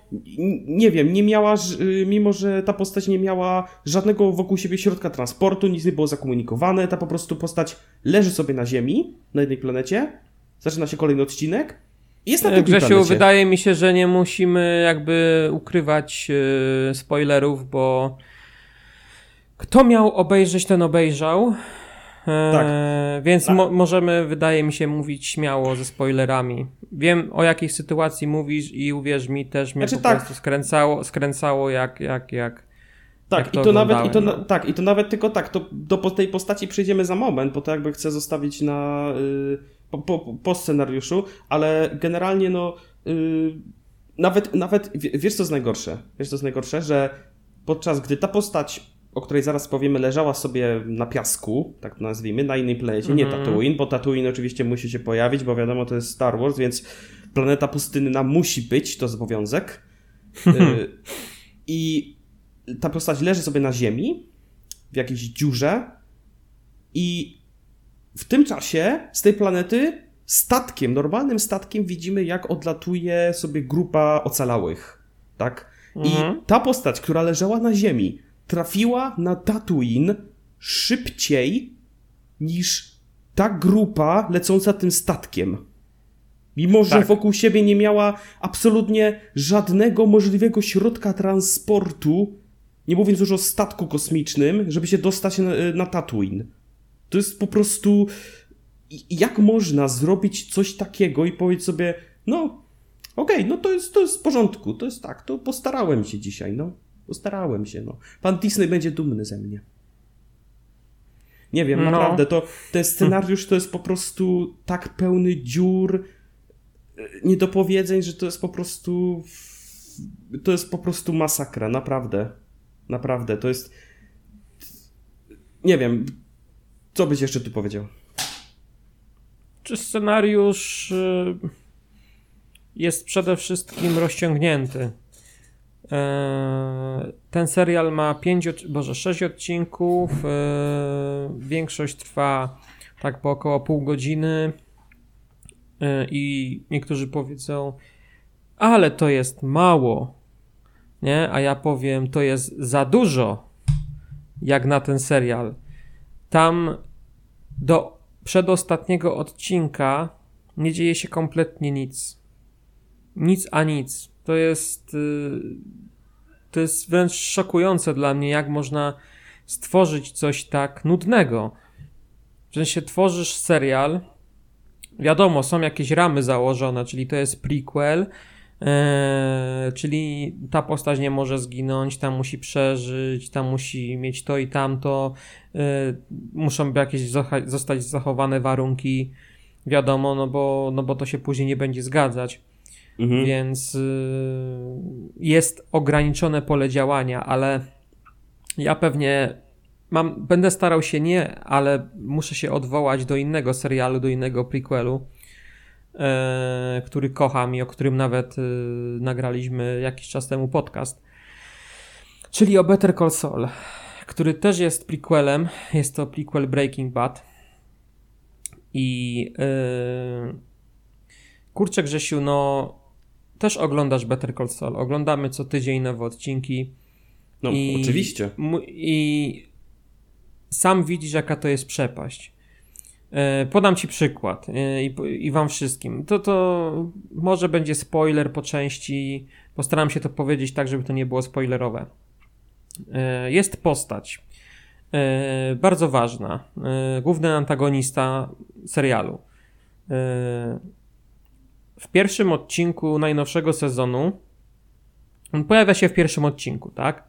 [SPEAKER 2] nie wiem, nie miała, yy, mimo że ta postać nie miała żadnego wokół siebie środka transportu, nic nie było zakomunikowane, ta po prostu postać leży sobie na Ziemi, na jednej planecie, zaczyna się kolejny odcinek. Jest na
[SPEAKER 1] Grzesiu, planecie. wydaje mi się, że nie musimy jakby ukrywać yy, spoilerów, bo kto miał obejrzeć, ten obejrzał. E, tak. Więc tak. Mo możemy, wydaje mi się, mówić śmiało ze spoilerami. Wiem, o jakiej sytuacji mówisz i uwierz mi, też mnie znaczy, po tak. prostu skręcało, skręcało jak, jak, jak,
[SPEAKER 2] tak, i to nawet, i to, no. tak, i to nawet tylko tak, to do tej postaci przejdziemy za moment, bo to jakby chcę zostawić na, yy, po, po, po, scenariuszu, ale generalnie no, yy, nawet, nawet, wiesz co jest najgorsze? Wiesz co jest najgorsze? Że podczas gdy ta postać o której zaraz powiemy, leżała sobie na piasku, tak to nazwijmy, na innej planecie, nie mhm. Tatooine, bo Tatooine oczywiście musi się pojawić, bo wiadomo, to jest Star Wars, więc planeta pustynna musi być, to obowiązek. Y, I ta postać leży sobie na ziemi, w jakiejś dziurze i w tym czasie z tej planety statkiem, normalnym statkiem widzimy, jak odlatuje sobie grupa ocalałych, tak? Mhm. I ta postać, która leżała na ziemi, trafiła na Tatooine szybciej niż ta grupa lecąca tym statkiem. Mimo, że tak. wokół siebie nie miała absolutnie żadnego możliwego środka transportu, nie mówiąc już o statku kosmicznym, żeby się dostać na, na Tatooine. To jest po prostu. Jak można zrobić coś takiego i powiedzieć sobie, no, okej, okay, no to jest, to jest w porządku, to jest tak, to postarałem się dzisiaj, no. Postarałem się, no. Pan Disney będzie dumny ze mnie. Nie wiem, no. naprawdę, to ten scenariusz to jest po prostu tak pełny dziur, e, niedopowiedzeń, że to jest po prostu to jest po prostu masakra, naprawdę. Naprawdę, to jest nie wiem, co byś jeszcze tu powiedział?
[SPEAKER 1] Czy scenariusz y, jest przede wszystkim rozciągnięty? E, ten serial ma 5, boże 6 odcinków. E, większość trwa tak po około pół godziny. E, I niektórzy powiedzą, ale to jest mało. Nie? A ja powiem, to jest za dużo, jak na ten serial. Tam do przedostatniego odcinka nie dzieje się kompletnie nic. Nic a nic. To jest. Y, to jest wręcz szokujące dla mnie, jak można stworzyć coś tak nudnego. Że się tworzysz serial. Wiadomo, są jakieś ramy założone, czyli to jest prequel, Eee, czyli ta postać nie może zginąć, tam musi przeżyć, tam musi mieć to i tamto, eee, muszą jakieś zostać zachowane warunki, wiadomo, no bo, no bo to się później nie będzie zgadzać. Mhm. Więc y, jest ograniczone pole działania, ale ja pewnie mam, będę starał się nie, ale muszę się odwołać do innego serialu, do innego prequelu e, który kocham i o którym nawet e, nagraliśmy jakiś czas temu podcast. Czyli o Better Call Saul, który też jest prequelem. Jest to prequel Breaking Bad. I e, kurczę Grzesiu, no też oglądasz Better Call Saul. Oglądamy co tydzień nowe odcinki.
[SPEAKER 2] No,
[SPEAKER 1] I,
[SPEAKER 2] oczywiście.
[SPEAKER 1] I sam widzisz, jaka to jest przepaść. E, podam ci przykład e, i, i wam wszystkim. To, to może będzie spoiler po części. Postaram się to powiedzieć tak, żeby to nie było spoilerowe. E, jest postać. Bardzo ważna. Główny antagonista serialu. W pierwszym odcinku najnowszego sezonu. On pojawia się w pierwszym odcinku, tak?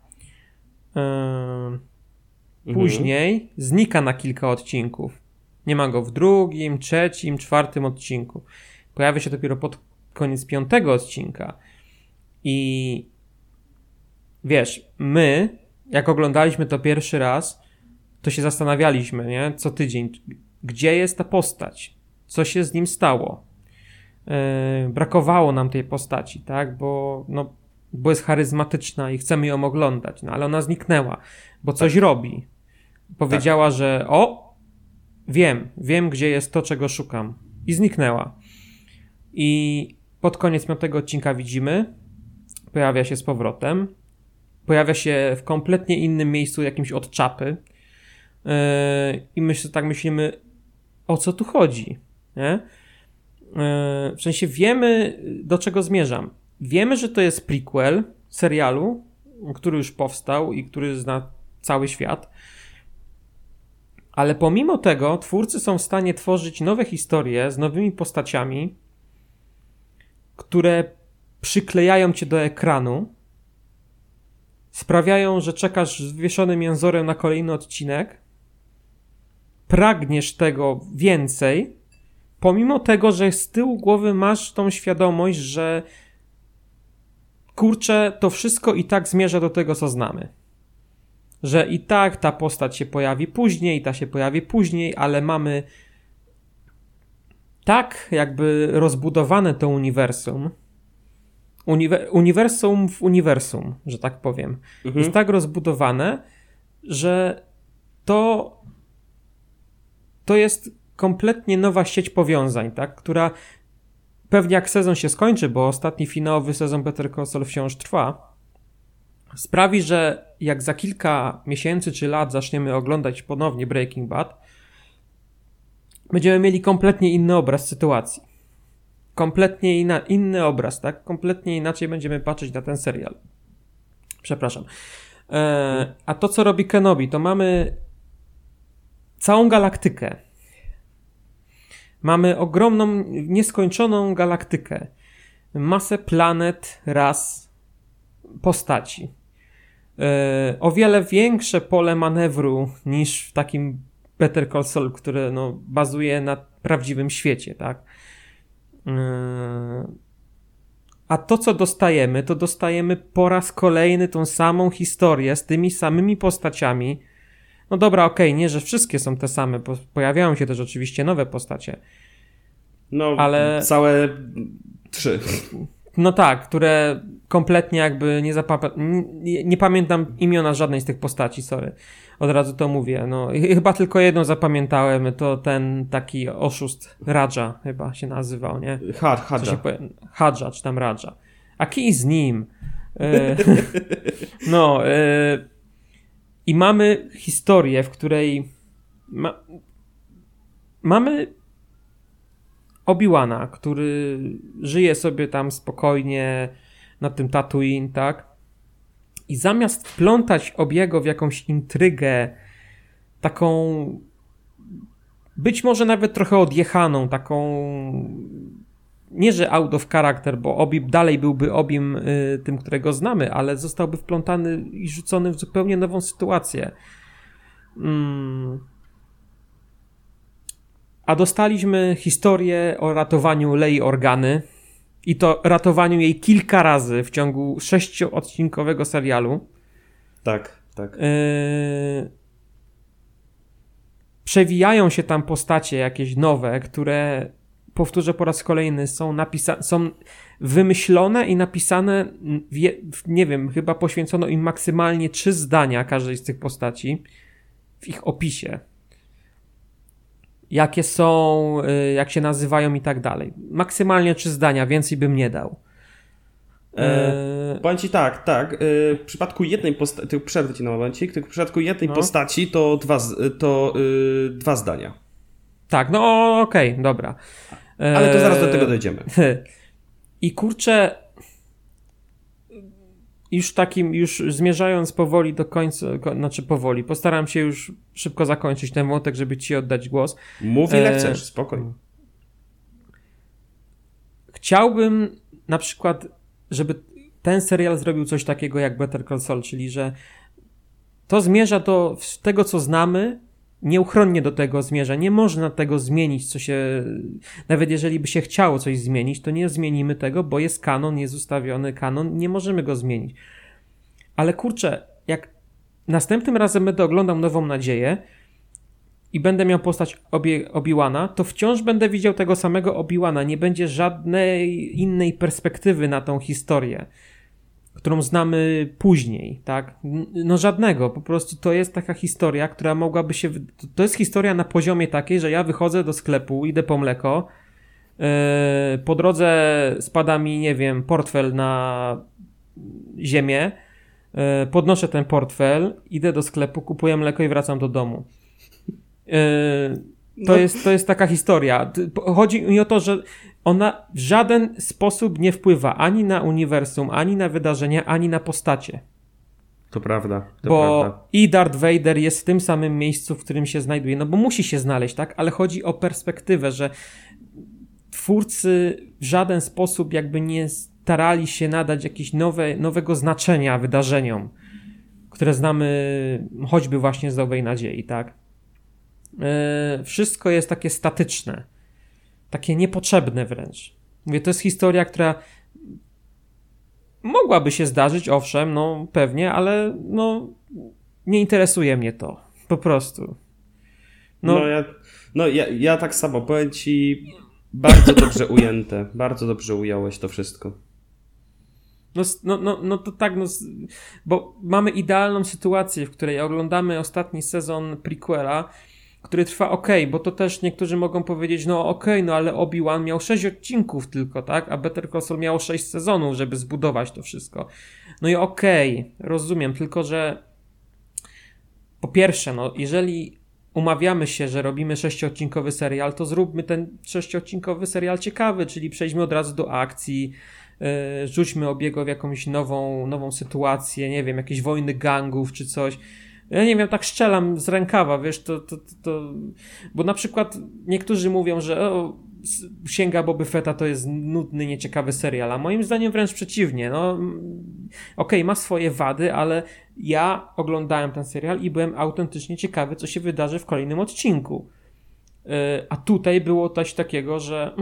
[SPEAKER 1] Później mhm. znika na kilka odcinków. Nie ma go w drugim, trzecim, czwartym odcinku. Pojawia się dopiero pod koniec piątego odcinka. I wiesz, my, jak oglądaliśmy to pierwszy raz, to się zastanawialiśmy, nie? Co tydzień, gdzie jest ta postać? Co się z nim stało? Yy, brakowało nam tej postaci, tak? Bo, no, bo jest charyzmatyczna i chcemy ją oglądać, no ale ona zniknęła, bo coś tak. robi. Powiedziała, tak. że o, wiem, wiem, gdzie jest to, czego szukam. I zniknęła. I pod koniec piątego odcinka widzimy, pojawia się z powrotem. Pojawia się w kompletnie innym miejscu, jakimś od czapy. Yy, I myślę, tak myślimy, o co tu chodzi, nie? Yy, w sensie wiemy, do czego zmierzam. Wiemy, że to jest prequel serialu, który już powstał i który zna cały świat. Ale pomimo tego, twórcy są w stanie tworzyć nowe historie z nowymi postaciami, które przyklejają cię do ekranu, sprawiają, że czekasz z wywieszonym jęzorem na kolejny odcinek, pragniesz tego więcej, pomimo tego, że z tyłu głowy masz tą świadomość, że kurczę, to wszystko i tak zmierza do tego, co znamy że i tak ta postać się pojawi później, ta się pojawi później, ale mamy tak jakby rozbudowane to uniwersum, uniwer uniwersum w uniwersum, że tak powiem, mhm. jest tak rozbudowane, że to to jest kompletnie nowa sieć powiązań, tak, która pewnie jak sezon się skończy, bo ostatni finałowy sezon Better Call Saul wciąż trwa, sprawi, że jak za kilka miesięcy czy lat zaczniemy oglądać ponownie Breaking Bad, będziemy mieli kompletnie inny obraz sytuacji. Kompletnie inna, inny obraz, tak? Kompletnie inaczej będziemy patrzeć na ten serial. Przepraszam. E, a to, co robi Kenobi, to mamy całą galaktykę. Mamy ogromną, nieskończoną galaktykę. Masę planet, ras, postaci. E, o wiele większe pole manewru niż w takim Better Call Saul, które no, bazuje na prawdziwym świecie, tak? E, a to, co dostajemy, to dostajemy po raz kolejny tą samą historię z tymi samymi postaciami. No dobra, okej, okay, nie, że wszystkie są te same, bo pojawiają się też oczywiście nowe postacie.
[SPEAKER 2] No, ale całe trzy.
[SPEAKER 1] No tak, które kompletnie jakby nie, nie, nie pamiętam imiona żadnej z tych postaci, sorry. Od razu to mówię. No, chyba tylko jedną zapamiętałem, to ten taki oszust Raja chyba się nazywał, nie?
[SPEAKER 2] Had, Hadża.
[SPEAKER 1] Hadża, czy tam Raja. A kij z nim? E, no, e, i mamy historię, w której ma, mamy Obi-Wana, który żyje sobie tam spokojnie na tym Tatooine, tak? I zamiast wplątać Obiego w jakąś intrygę, taką być może nawet trochę odjechaną, taką nie, że out of character, bo Obi dalej byłby Obim y, tym, którego znamy, ale zostałby wplątany i rzucony w zupełnie nową sytuację. Mm a dostaliśmy historię o ratowaniu Lei Organy i to ratowaniu jej kilka razy w ciągu sześcioodcinkowego serialu.
[SPEAKER 2] Tak, tak.
[SPEAKER 1] Yy... Przewijają się tam postacie jakieś nowe, które powtórzę po raz kolejny, są napisane, są wymyślone i napisane, nie wiem, chyba poświęcono im maksymalnie trzy zdania każdej z tych postaci w ich opisie. Jakie są, y, jak się nazywają i tak dalej. Maksymalnie trzy zdania, więcej bym nie dał.
[SPEAKER 2] E, powiem ci tak, tak. E, w przypadku jednej postaci, przerwę ci na momencik, w przypadku jednej no. postaci to, dwa, to y, dwa zdania.
[SPEAKER 1] Tak, no okej, okay, dobra.
[SPEAKER 2] Ale to zaraz do tego dojdziemy.
[SPEAKER 1] I kurczę, już takim, już zmierzając powoli do końca, znaczy powoli, postaram się już szybko zakończyć ten wątek, żeby ci oddać głos.
[SPEAKER 2] Mów ile e... chcesz, spokojnie.
[SPEAKER 1] Chciałbym na przykład, żeby ten serial zrobił coś takiego jak Better Call Saul, czyli że to zmierza do tego, co znamy, nieuchronnie do tego zmierza. Nie można tego zmienić, co się. Nawet jeżeli by się chciało coś zmienić, to nie zmienimy tego, bo jest kanon, jest ustawiony kanon, nie możemy go zmienić. Ale kurczę, jak następnym razem będę oglądał Nową Nadzieję i będę miał postać Obi-Wana, to wciąż będę widział tego samego Obi-Wana. Nie będzie żadnej innej perspektywy na tą historię którą znamy później, tak? No żadnego, po prostu to jest taka historia, która mogłaby się. To jest historia na poziomie takiej, że ja wychodzę do sklepu, idę po mleko. Yy, po drodze spada mi, nie wiem, portfel na ziemię. Yy, podnoszę ten portfel, idę do sklepu, kupuję mleko i wracam do domu. Yy, to, no. jest, to jest taka historia. Chodzi mi o to, że ona w żaden sposób nie wpływa ani na uniwersum, ani na wydarzenia, ani na postacie.
[SPEAKER 2] To prawda. To
[SPEAKER 1] bo
[SPEAKER 2] prawda.
[SPEAKER 1] i Darth Vader jest w tym samym miejscu, w którym się znajduje, no bo musi się znaleźć, tak? Ale chodzi o perspektywę, że twórcy w żaden sposób jakby nie starali się nadać jakiegoś nowe, nowego znaczenia wydarzeniom, które znamy choćby właśnie z Nowej Nadziei, tak? Yy, wszystko jest takie statyczne takie niepotrzebne wręcz. Mówię, to jest historia, która mogłaby się zdarzyć, owszem, no pewnie, ale no nie interesuje mnie to. Po prostu.
[SPEAKER 2] No, no, ja, no ja, ja tak samo powiem ci bardzo dobrze ujęte. Bardzo dobrze ująłeś to wszystko.
[SPEAKER 1] No, no, no, no to tak, no, bo mamy idealną sytuację, w której oglądamy ostatni sezon prequela który trwa ok, bo to też niektórzy mogą powiedzieć, no ok, no ale Obi-Wan miał 6 odcinków tylko, tak? A Better Call Saul miało 6 sezonów, żeby zbudować to wszystko. No i ok, rozumiem, tylko że po pierwsze, no jeżeli umawiamy się, że robimy sześciodcinkowy serial, to zróbmy ten sześciodcinkowy serial ciekawy, czyli przejdźmy od razu do akcji, yy, rzućmy obiego w jakąś nową, nową sytuację, nie wiem, jakieś wojny gangów czy coś ja nie wiem, tak szczelam z rękawa, wiesz, to, to, to, to... bo na przykład niektórzy mówią, że o, Sięga Boby Fetta to jest nudny, nieciekawy serial, a moim zdaniem wręcz przeciwnie, no okej, okay, ma swoje wady, ale ja oglądałem ten serial i byłem autentycznie ciekawy, co się wydarzy w kolejnym odcinku. Yy, a tutaj było coś takiego, że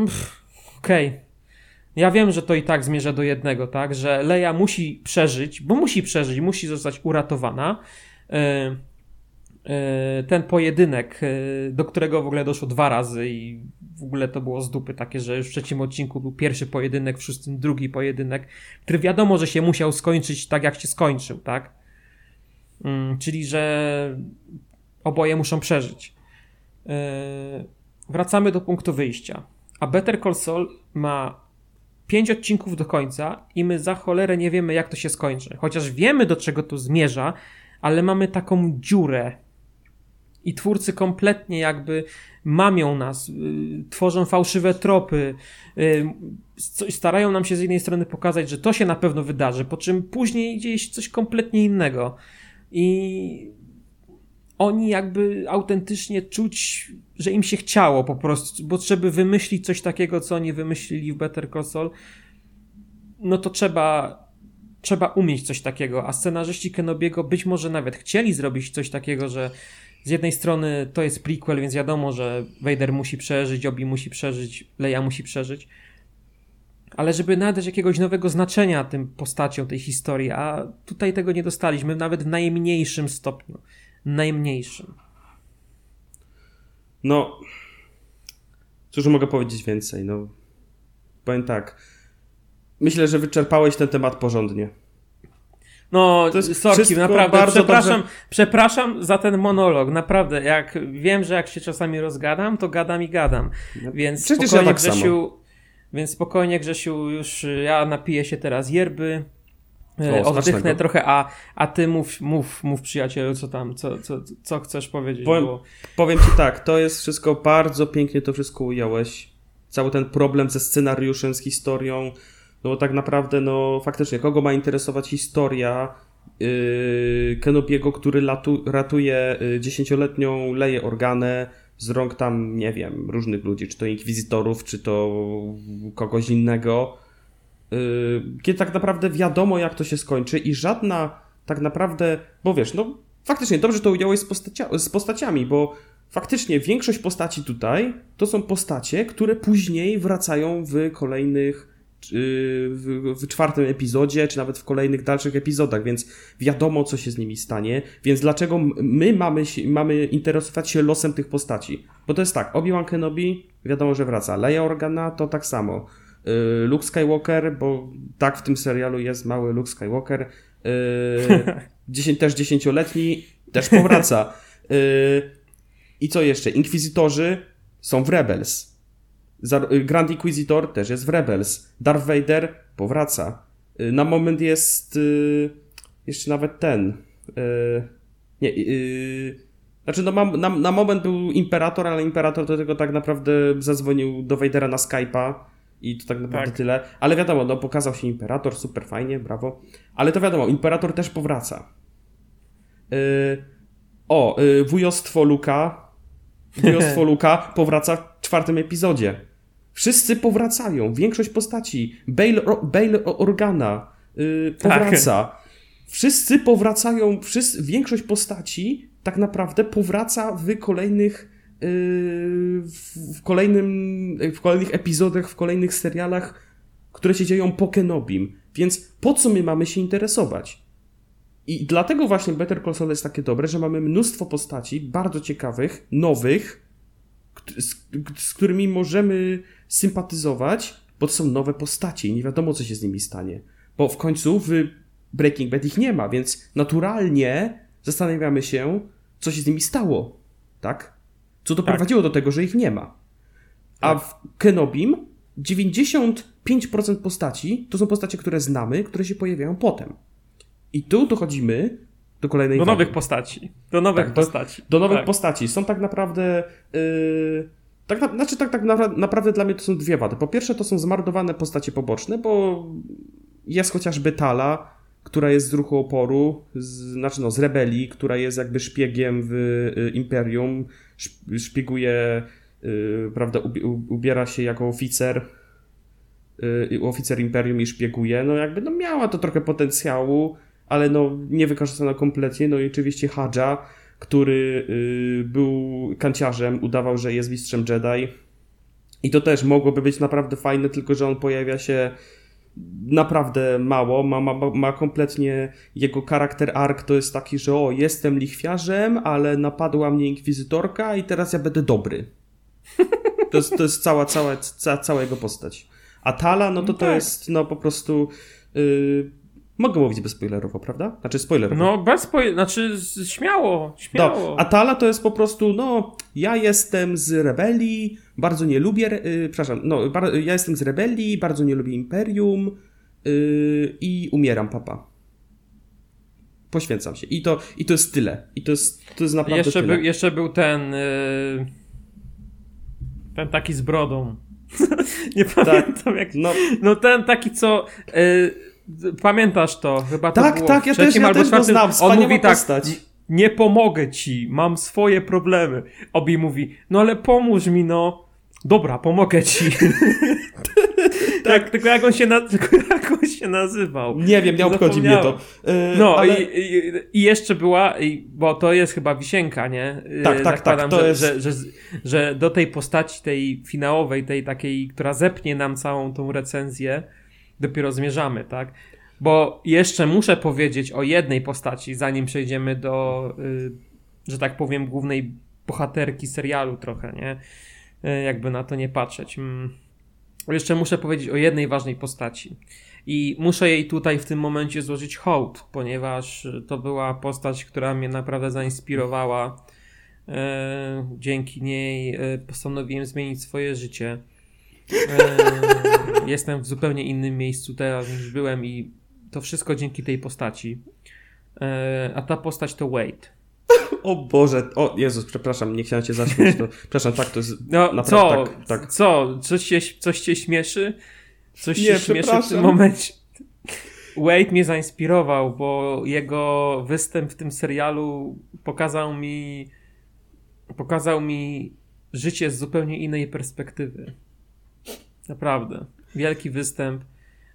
[SPEAKER 1] okej, okay. Ja wiem, że to i tak zmierza do jednego, tak? Że Leia musi przeżyć, bo musi przeżyć, musi zostać uratowana, ten pojedynek, e, do którego w ogóle doszło dwa razy i w ogóle to było z dupy takie, że już w trzecim odcinku był pierwszy pojedynek, w szóstym drugi pojedynek, który wiadomo, że się musiał skończyć tak, jak się skończył, tak? Mm, czyli, że oboje muszą przeżyć. Wracamy do punktu wyjścia. A Better Call Saul ma pięć odcinków do końca i my za cholerę nie wiemy, jak to się skończy. Chociaż wiemy, do czego to zmierza, ale mamy taką dziurę. I twórcy kompletnie jakby mamią nas, y, tworzą fałszywe tropy, y, starają nam się z jednej strony pokazać, że to się na pewno wydarzy, po czym później dzieje się coś kompletnie innego. I oni jakby autentycznie czuć, że im się chciało po prostu, bo żeby wymyślić coś takiego, co oni wymyślili w Better Call Saul, no to trzeba trzeba umieć coś takiego, a scenarzyści Kenobiego być może nawet chcieli zrobić coś takiego, że z jednej strony to jest prequel, więc wiadomo, że Vader musi przeżyć, Obi musi przeżyć, Leia musi przeżyć, ale żeby nadać jakiegoś nowego znaczenia tym postaciom, tej historii, a tutaj tego nie dostaliśmy, nawet w najmniejszym stopniu. Najmniejszym.
[SPEAKER 2] No, Cóż mogę powiedzieć więcej? No, powiem tak. Myślę, że wyczerpałeś ten temat porządnie.
[SPEAKER 1] No, sorki, naprawdę, przepraszam, dobrze... przepraszam za ten monolog, naprawdę, jak wiem, że jak się czasami rozgadam, to gadam i gadam, no, więc Przecież spokojnie ja tak Grzesiu, samo. więc spokojnie Grzesiu, już ja napiję się teraz yerby, e, o, oddychnę trochę, a, a ty mów, mów, mów przyjacielu, co tam, co, co, co chcesz powiedzieć.
[SPEAKER 2] Powiem,
[SPEAKER 1] bo...
[SPEAKER 2] powiem ci tak, to jest wszystko bardzo pięknie, to wszystko ująłeś, cały ten problem ze scenariuszem, z historią, no bo tak naprawdę, no faktycznie, kogo ma interesować historia yy, Kenobiego, który latu, ratuje yy, dziesięcioletnią Leję Organę z rąk tam, nie wiem, różnych ludzi, czy to inkwizytorów, czy to kogoś innego, yy, kiedy tak naprawdę wiadomo, jak to się skończy i żadna tak naprawdę, bo wiesz, no faktycznie dobrze to ująłeś z, postacia, z postaciami, bo faktycznie większość postaci tutaj to są postacie, które później wracają w kolejnych w, w, czwartym epizodzie, czy nawet w kolejnych dalszych epizodach, więc wiadomo, co się z nimi stanie. Więc dlaczego my mamy, mamy interesować się losem tych postaci? Bo to jest tak, Obi-Wan Kenobi, wiadomo, że wraca. Leia Organa to tak samo. Y, Luke Skywalker, bo tak w tym serialu jest mały Luke Skywalker. 10, y, też dziesięcioletni, też powraca. Y, I co jeszcze? Inkwizytorzy są w Rebels Y, Grand Inquisitor też jest w Rebels. Darth Vader powraca. Y, na moment jest y, jeszcze nawet ten. Nie, znaczy no, na, na moment był Imperator, ale Imperator do tego tak naprawdę zadzwonił do Vadera na Skype'a i to tak naprawdę tak. tyle. Ale wiadomo, no pokazał się Imperator, super fajnie, brawo. Ale to wiadomo, Imperator też powraca. o, wujostwo Luka wujostwo Luka powraca w czwartym epizodzie. Wszyscy powracają, większość postaci. Bale, Bale Organa yy, powraca. Tak. Wszyscy powracają, wszyscy, większość postaci tak naprawdę powraca w kolejnych yy, w, kolejnym, w kolejnych epizodach, w kolejnych serialach, które się dzieją po Kenobim. Więc po co my mamy się interesować? I dlatego właśnie Better Call Saul jest takie dobre, że mamy mnóstwo postaci bardzo ciekawych, nowych, z, z którymi możemy sympatyzować, bo to są nowe postacie i nie wiadomo, co się z nimi stanie. Bo w końcu w Breaking Bad ich nie ma, więc naturalnie zastanawiamy się, co się z nimi stało. Tak? Co doprowadziło tak. do tego, że ich nie ma. A tak. w Kenobim 95% postaci to są postacie, które znamy, które się pojawiają potem. I tu dochodzimy do kolejnej
[SPEAKER 1] Do wagi. nowych postaci. Do nowych tak, postaci.
[SPEAKER 2] Do, do nowych tak. postaci. Są tak naprawdę. Yy, tak, na, znaczy, tak, tak na, naprawdę dla mnie to są dwie wady. Po pierwsze, to są zmarnowane postacie poboczne, bo jest chociażby Tala, która jest z ruchu oporu, z, znaczy no, z rebelii, która jest jakby szpiegiem w y, Imperium, szpieguje, y, prawda, ubiera się jako oficer, y, oficer Imperium i szpieguje. No jakby no, miała to trochę potencjału, ale no nie wykorzystano kompletnie. No i oczywiście Hadża, który y, był kanciarzem, udawał, że jest mistrzem Jedi. I to też mogłoby być naprawdę fajne, tylko że on pojawia się naprawdę mało. Ma, ma, ma kompletnie jego charakter ark to jest taki, że o, jestem lichwiarzem, ale napadła mnie inkwizytorka i teraz ja będę dobry. To jest, to jest cała, cała, ca, cała jego postać. A Tala, no to no tak. to jest no po prostu. Yy, Mogę mówić bezspoilerowo, prawda? Znaczy spoilerowo.
[SPEAKER 1] No bez spoiler, znaczy śmiało, śmiało.
[SPEAKER 2] No, Atala to jest po prostu, no, ja jestem z rebelii, bardzo nie lubię, yy, przepraszam, no, bar, ja jestem z rebelii, bardzo nie lubię Imperium yy, i umieram, papa. Poświęcam się. I to, i to jest tyle. I to jest, to jest naprawdę
[SPEAKER 1] jeszcze
[SPEAKER 2] tyle.
[SPEAKER 1] Był, jeszcze był ten, yy, ten taki z brodą. nie tak. pamiętam jak... No, no ten taki, co... Yy, Pamiętasz to? Chyba to
[SPEAKER 2] tak,
[SPEAKER 1] było
[SPEAKER 2] tak, ja też, ja też go znam. On mówi tak,
[SPEAKER 1] nie pomogę ci, mam swoje problemy. Obi mówi, no ale pomóż mi, no. Dobra, pomogę ci. tak, tylko jak on się, na, tylko jak on się nazywał.
[SPEAKER 2] Nie wiem, nie obchodzi mnie to.
[SPEAKER 1] Yy, no ale... i, i, i, jeszcze była, bo to jest chyba wisienka, nie?
[SPEAKER 2] Yy, tak, tak, tak.
[SPEAKER 1] To że, jest... że, że, że do tej postaci, tej finałowej, tej takiej, która zepnie nam całą tą recenzję, dopiero zmierzamy, tak? Bo jeszcze muszę powiedzieć o jednej postaci, zanim przejdziemy do, y, że tak powiem, głównej bohaterki serialu trochę, nie? e, jakby na to nie patrzeć. Mm. Jeszcze muszę powiedzieć o jednej ważnej postaci. I muszę jej tutaj w tym momencie złożyć hołd, ponieważ to była postać, która mnie naprawdę zainspirowała. E, dzięki niej postanowiłem zmienić swoje życie. E, jestem w zupełnie innym miejscu teraz niż byłem i to wszystko dzięki tej postaci. E, a ta postać to Wade.
[SPEAKER 2] O Boże, o Jezus, przepraszam, nie chciałem cię zaśmiać. To, przepraszam, tak, to jest
[SPEAKER 1] No
[SPEAKER 2] naprawdę
[SPEAKER 1] co?
[SPEAKER 2] tak, tak.
[SPEAKER 1] Co? Coś cię, coś cię śmieszy? Coś
[SPEAKER 2] Nie,
[SPEAKER 1] cię śmieszy w tym momencie? Wade mnie zainspirował, bo jego występ w tym serialu pokazał mi pokazał mi życie z zupełnie innej perspektywy. Naprawdę. Wielki występ.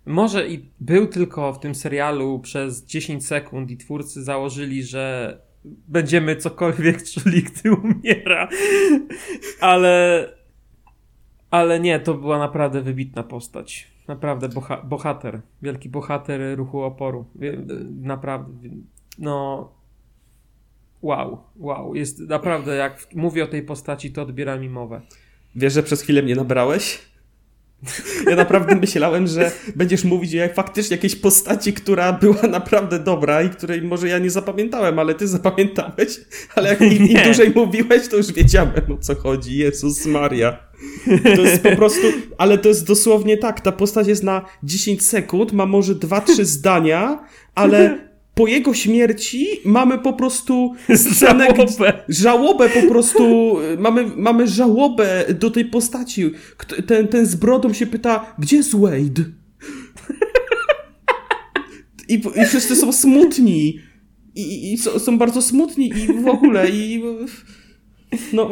[SPEAKER 1] Może i był tylko w tym serialu przez 10 sekund i twórcy założyli, że będziemy cokolwiek czuli, gdy umiera. Ale ale nie, to była naprawdę wybitna postać. Naprawdę boha bohater. Wielki bohater ruchu oporu. Naprawdę. No. Wow, wow. Jest naprawdę, jak mówię o tej postaci, to odbiera mi mowę.
[SPEAKER 2] Wiesz, że przez chwilę mnie nabrałeś? Ja naprawdę myślałem, że będziesz mówić o faktycznie jakiejś postaci, która była naprawdę dobra i której może ja nie zapamiętałem, ale ty zapamiętałeś. Ale jak im, im dłużej mówiłeś, to już wiedziałem o co chodzi. Jezus Maria. To jest po prostu, ale to jest dosłownie tak. Ta postać jest na 10 sekund, ma może 2-3 zdania, ale po jego śmierci mamy po prostu scenę,
[SPEAKER 1] Żałobę.
[SPEAKER 2] żałobę po prostu, y, mamy, mamy żałobę do tej postaci. Ten, ten z brodą się pyta, gdzie jest Wade? I, i wszyscy są smutni. I, i są, są bardzo smutni i w ogóle i no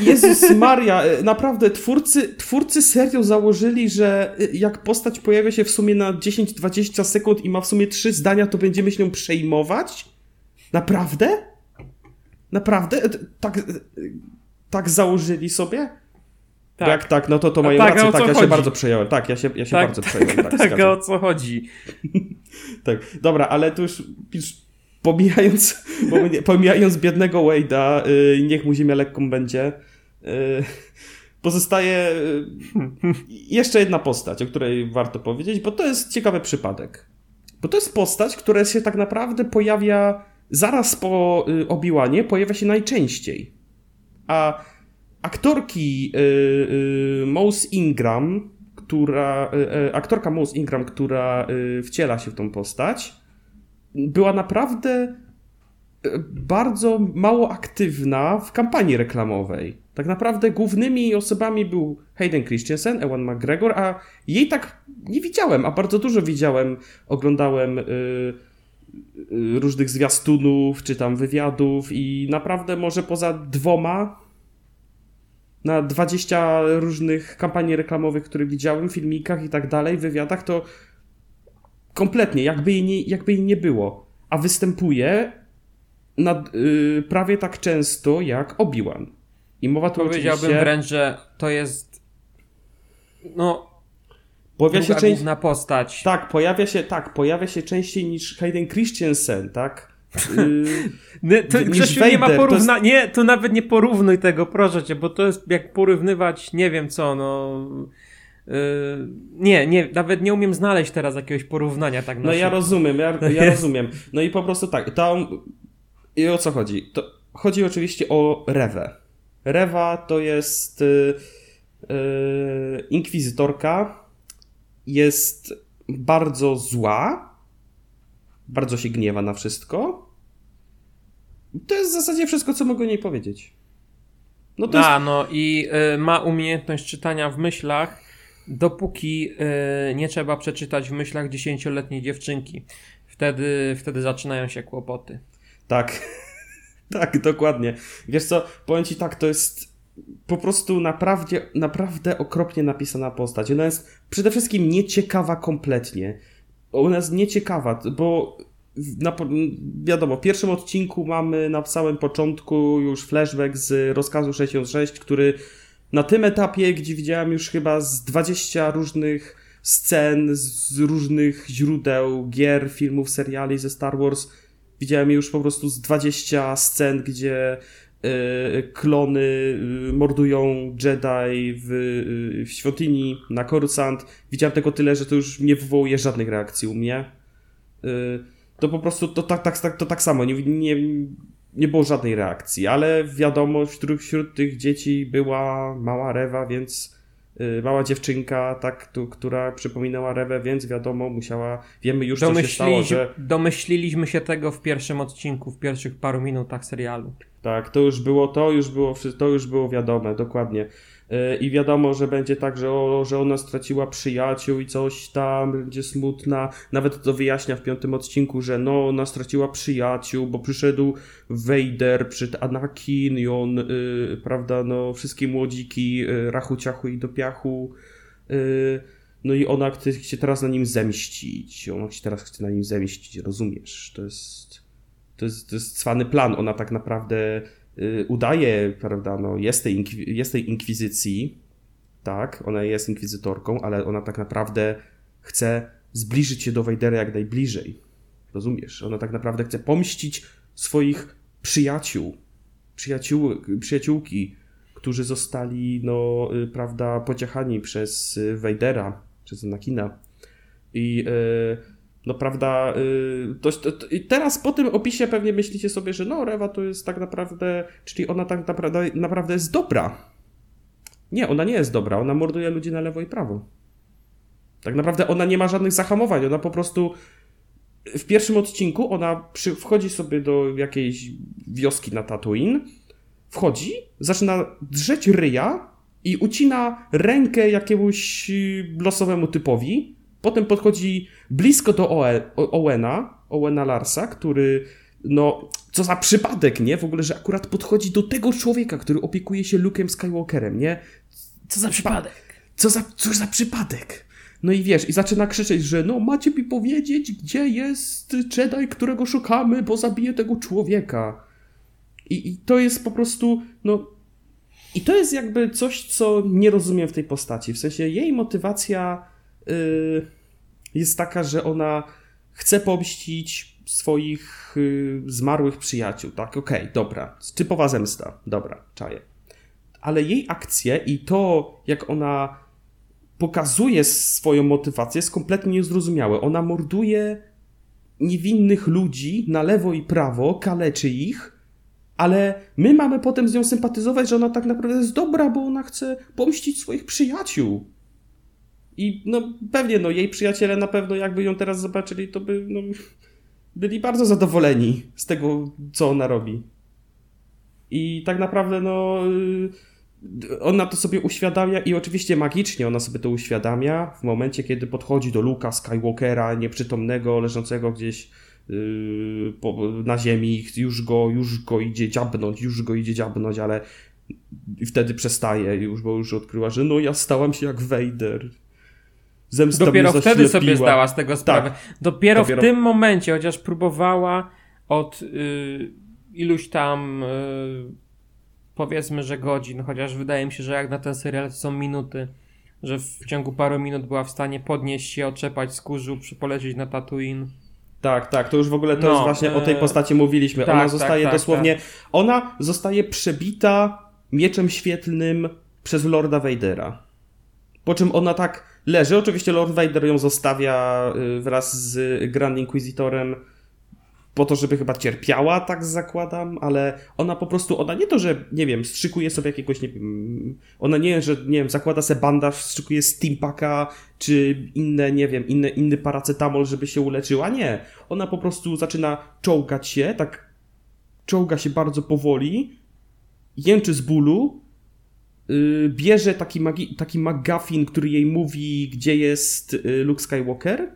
[SPEAKER 2] Jezus Maria, y, naprawdę twórcy, twórcy serio założyli, że y, jak postać pojawia się w sumie na 10-20 sekund i ma w sumie trzy zdania, to będziemy się nią przejmować? Naprawdę? Naprawdę? E, Tak, e, tak założyli sobie? Tak. Jak tak, no to to mają
[SPEAKER 1] tak,
[SPEAKER 2] rację, tak, ja się
[SPEAKER 1] chodzi?
[SPEAKER 2] bardzo przejąłem. Tak, ja się, ja się
[SPEAKER 1] Tak,
[SPEAKER 2] bardzo przejąłem. Tak,
[SPEAKER 1] tak, o co chodzi?
[SPEAKER 2] Tak, dobra, ale tu już, już pomijając, pomija- pomijając biednego Wade'a, y, niech mu ziemia lekką będzie, y, pozostaje y, jeszcze jedna postać, o której warto powiedzieć, bo to jest ciekawy przypadek. Bo to jest postać, która się tak naprawdę pojawia zaraz po Obi-Wanie, pojawia się najczęściej. A aktorki Mose Ingram, która, aktorka Mose Ingram, która wciela się w tą postać, była naprawdę y, bardzo mało aktywna w kampanii reklamowej. Tak naprawdę głównymi osobami był Hayden Christensen, Ewan McGregor, a jej tak nie widziałem, a bardzo dużo widziałem, oglądałem y, y, różnych zwiastunów, czy tam wywiadów i naprawdę może poza dwoma na 20 różnych kampanii reklamowych, które widziałem, filmikach i tak dalej, wywiadach, to kompletnie, jakby jej nie, jakby jej nie było. A występuje nad, y, prawie tak często jak Obi-Wan. I mowa tu
[SPEAKER 1] Powiedziałbym
[SPEAKER 2] oczywiście...
[SPEAKER 1] wręcz, że to jest no
[SPEAKER 2] Pojawia się część...
[SPEAKER 1] główna postać.
[SPEAKER 2] Tak, pojawia się, tak, pojawia się częściej niż Hayden Christensen, tak? Y,
[SPEAKER 1] Nie, to,
[SPEAKER 2] niż
[SPEAKER 1] Grzesiu, nie ma
[SPEAKER 2] Vader, to
[SPEAKER 1] porówna... Nie, to nawet nie porównuj tego, proszę cię, bo to jest jak porównywać, nie wiem co, no... Yy, nie, nie, nawet nie umiem znaleźć teraz jakiegoś porównania tak na
[SPEAKER 2] No ja rozumiem, ja, ja
[SPEAKER 1] jest-
[SPEAKER 2] rozumiem. No i po prostu tak, tam... I o co chodzi? To chodzi oczywiście o Rewę. Rewa to jest y, y, inkwizytorka, jest bardzo zła, bardzo się gniewa na wszystko. To jest w zasadzie wszystko, co mogę o niej powiedzieć. No to jest
[SPEAKER 1] A, no i y, ma umiejętność czytania w myślach, dopóki y, nie trzeba przeczytać w myślach dziesięcioletniej dziewczynki. Wtedy, wtedy zaczynają się kłopoty.
[SPEAKER 2] Tak, tak, dokładnie. Wiesz co, powiem ci tak, to jest po prostu naprawdę, naprawdę okropnie napisana postać. Ona jest przede wszystkim nieciekawa kompletnie. Ona jest nieciekawa, bo na, wiadomo, w pierwszym odcinku mamy na samym początku już flashback z rozkazu 66, który na tym etapie, gdzie widziałem już chyba z 20 różnych scen, z różnych źródeł, gier, filmów, seriali ze Star Wars, widziałem już po prostu z 20 scen, gdzie klony mordują Jedi w, w świątyni na Coruscant. Widziałem tego tyle, że to już nie wywołuje żadnych reakcji u mnie. To po prostu to tak, tak, to tak samo. Nie, nie, nie było żadnej reakcji, ale wiadomo, wśród, wśród tych dzieci była mała Rewa, więc Y, mała dziewczynka, tak, tu, która przypominała Rewę, więc wiadomo, musiała, wiemy już, co się stało, że...
[SPEAKER 1] Domyśliliśmy się tego w pierwszym odcinku, w pierwszych paru minutach serialu.
[SPEAKER 2] Tak, to już było, to już było, to już było wiadome, dokładnie. I wiadomo, że będzie tak, że, o, że ona straciła przyjaciół i coś tam, będzie smutna. Nawet to wyjaśnia w piątym odcinku, że no, ona straciła przyjaciół, bo przyszedł Vader, przyszedł Anakin i on, yy, prawda, no, wszystkie młodziki, yy, rachu, ciachu i do piachu. Yy, no i ona chce się teraz na nim zemścić. Ona się teraz chce na nim zemścić, rozumiesz? To jest, to jest, to jest cwany plan. Ona tak naprawdę Y, udaje, prawda, no, jest, tej jest tej inkwizycji, tak, ona jest inkwizytorką, ale ona tak naprawdę chce zbliżyć się do Wejdera jak najbliżej. Rozumiesz? Ona tak naprawdę chce pomścić swoich przyjaciół, przyjaciół przyjaciółki, którzy zostali, no, y, prawda, pociechani przez Wejdera, przez Anakina. I yy, no prawda, yy, to, to, i teraz po tym opisie pewnie myślicie sobie, że no Rewa to jest tak naprawdę, czyli ona tak naprawdę, naprawdę jest dobra. Nie, ona nie jest dobra, ona morduje ludzi na lewo i prawo. Tak naprawdę ona nie ma żadnych zahamowań, ona po prostu w pierwszym odcinku ona przy, wchodzi sobie do jakiejś wioski na Tatooine, wchodzi, zaczyna drzeć ryja i ucina rękę jakiemuś losowemu typowi, Potem podchodzi blisko do Owena, Owena Larsa, który, no, co za przypadek, nie? W ogóle, że akurat podchodzi do tego człowieka, który opiekuje się Luke'em Skywalkerem, nie?
[SPEAKER 1] Co za przypadek?
[SPEAKER 2] Co za, co za przypadek? No i wiesz, i zaczyna krzyczeć, że no macie mi powiedzieć, gdzie jest Jedi, którego szukamy, bo zabije tego człowieka. I, I to jest po prostu, no... I to jest jakby coś, co nie rozumiem w tej postaci. W sensie jej motywacja Y, jest taka, że ona chce pomścić swoich y, zmarłych przyjaciół, tak? Okej, okay, dobra. Typowa zemsta. Dobra, czaję. Ale jej akcje i to, jak ona pokazuje swoją motywację, jest kompletnie niezrozumiałe. Ona morduje niewinnych ludzi na lewo i prawo, kaleczy ich, ale my mamy potem z nią sympatyzować, że ona tak naprawdę jest dobra, bo ona chce pomścić swoich przyjaciół. I no pewnie, no jej przyjaciele na pewno jakby ją teraz zobaczyli, to by no, byli bardzo zadowoleni z tego, co ona robi. I tak naprawdę, no y, ona to sobie uświadamia i oczywiście magicznie ona sobie to uświadamia w momencie, kiedy podchodzi do Luka Skywalkera, nieprzytomnego, leżącego gdzieś yy, po, na ziemi, już go, już go idzie dziabnąć, już go idzie dziabnąć, ale wtedy przestaje już, bo już odkryła, że no ja stałam się jak Vader.
[SPEAKER 1] Zemsta Dopiero wtedy sobie zdała z tego sprawę. Tak. Dopiero, Dopiero, w tym momencie, chociaż próbowała od y, iluś tam y, powiedzmy, że godzin, chociaż wydaje mi się, że jak na ten serial to są minuty, że w ciągu paru minut była w stanie podnieść się, otrzepać z kurzu, polecieć na Tatooine.
[SPEAKER 2] Tak, tak, to już w ogóle to no, jest właśnie o tej e, postaci mówiliśmy. Tak, ona tak, zostaje tak, dosłownie, tak. ona zostaje przebita mieczem świetlnym przez Lorda Vadera. Po czym ona tak leży. Oczywiście Lord Vader ją zostawia y, wraz z Grand Inquisitorem po to, żeby chyba cierpiała, tak zakładam, ale ona po prostu, ona nie to, że, nie wiem, strzykuje sobie jakiegoś, nie wiem, ona nie, że, nie wiem, zakłada sobie bandaż, strzykuje steampaka, czy inne, nie wiem, inny, inny paracetamol, żeby się uleczyła, nie. Ona po prostu zaczyna czołgać się, tak czołga się bardzo powoli, jęczy z bólu, bierze taki, magi- taki McGuffin, który jej mówi, gdzie jest y, Luke Skywalker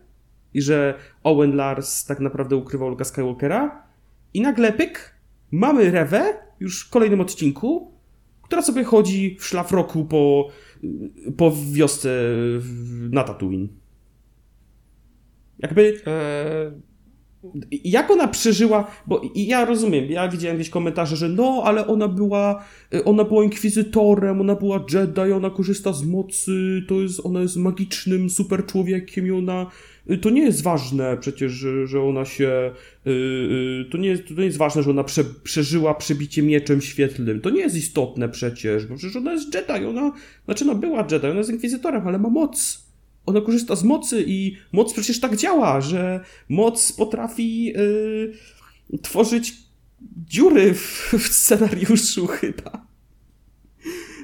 [SPEAKER 2] i że Owen Lars tak naprawdę ukrywał Luke Skywalkera i nagle pyk, mamy Rewę już w kolejnym odcinku, która sobie chodzi w szlafroku po, y, po wiosce na Tatooine. Jakby... Eee jak ona przeżyła, bo ja rozumiem, ja widziałem gdzieś komentarze, że no, ale ona była, ona była inkwizytorem, ona była Jedi, ona korzysta z mocy, to jest, ona jest magicznym super człowiekiem i ona, to nie jest ważne przecież, że, że ona się, to nie jest, to nie jest ważne, że ona prze, przeżyła przebicie mieczem świetlnym, to nie jest istotne przecież, bo przecież ona jest Jedi, ona, znaczy ona była Jedi, ona jest inkwizytorem, ale ma moc ona korzysta z mocy i moc przecież tak działa, że moc potrafi yy, tworzyć dziury w, w scenariuszu chyba.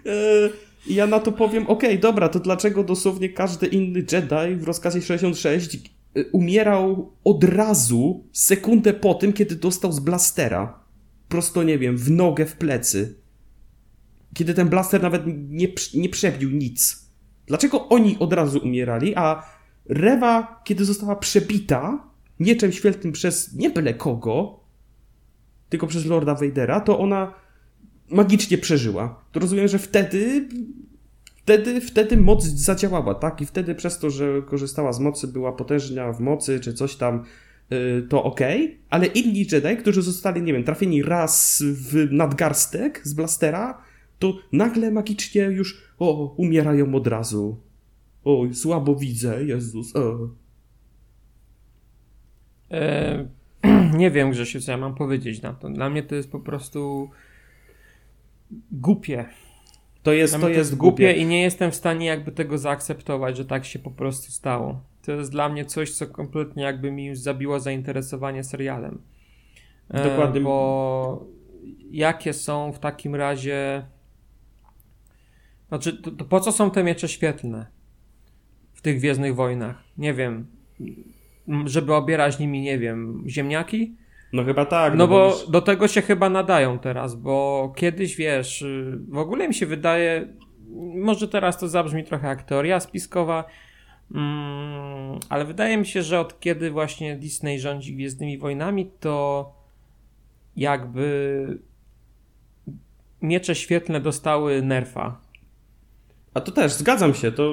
[SPEAKER 2] Yy, ja na to powiem, okej, okay, dobra, to dlaczego dosłownie każdy inny Jedi w rozkazie 66 y, umierał od razu, sekundę po tym, kiedy dostał z blastera. Prosto, nie wiem, w nogę, w plecy. Kiedy ten blaster nawet nie, nie przebił nic. Dlaczego oni od razu umierali, a Rewa, kiedy została przebita mieczem świetnym przez nie byle kogo, tylko przez Lorda Vadera, to ona magicznie przeżyła. To rozumiem, że wtedy wtedy, wtedy moc zadziałała, tak? I wtedy przez to, że korzystała z mocy, była potężna w mocy, czy coś tam, yy, to ok, ale inni Jedi, którzy zostali, nie wiem, trafieni raz w nadgarstek z blastera, to nagle magicznie już o, umierają od razu. Oj, słabo widzę, Jezus.
[SPEAKER 1] E, nie wiem, Grzesiu, co ja mam powiedzieć na to. Dla mnie to jest po prostu głupie.
[SPEAKER 2] To jest, to, to jest głupie. głupie
[SPEAKER 1] i nie jestem w stanie jakby tego zaakceptować, że tak się po prostu stało. To jest dla mnie coś, co kompletnie jakby mi już zabiło zainteresowanie serialem. E, Dokładnie. Bo jakie są w takim razie znaczy, to, to po co są te miecze świetlne w tych Gwiezdnych Wojnach? Nie wiem. Żeby obierać nimi, nie wiem, ziemniaki?
[SPEAKER 2] No chyba tak.
[SPEAKER 1] No, no bo do tego się chyba nadają teraz, bo kiedyś, wiesz, w ogóle mi się wydaje, może teraz to zabrzmi trochę jak teoria spiskowa, mm, ale wydaje mi się, że od kiedy właśnie Disney rządzi Gwiezdnymi Wojnami, to jakby miecze świetlne dostały nerfa.
[SPEAKER 2] A to też, zgadzam się, to...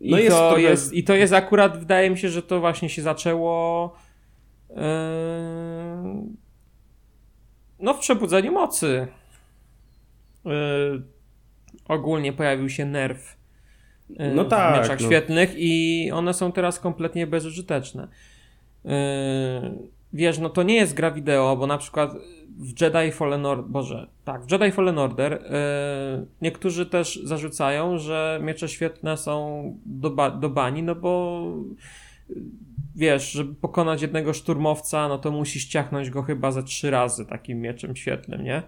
[SPEAKER 1] No I, jest to trochę... jest, I to jest akurat, wydaje mi się, że to właśnie się zaczęło yy, no w Przebudzeniu Mocy. Yy, ogólnie pojawił się nerw yy, no tak, w mieczach no. świetlnych i one są teraz kompletnie bezużyteczne. Yy, wiesz, no to nie jest gra wideo, bo na przykład w Jedi Fallen Order, Boże, tak, w Jedi Fallen Order yy, niektórzy też zarzucają, że miecze świetne są do, ba do bani, no bo wiesz, żeby pokonać jednego szturmowca, no to musisz ciachnąć go chyba ze trzy razy takim mieczem świetnym, nie?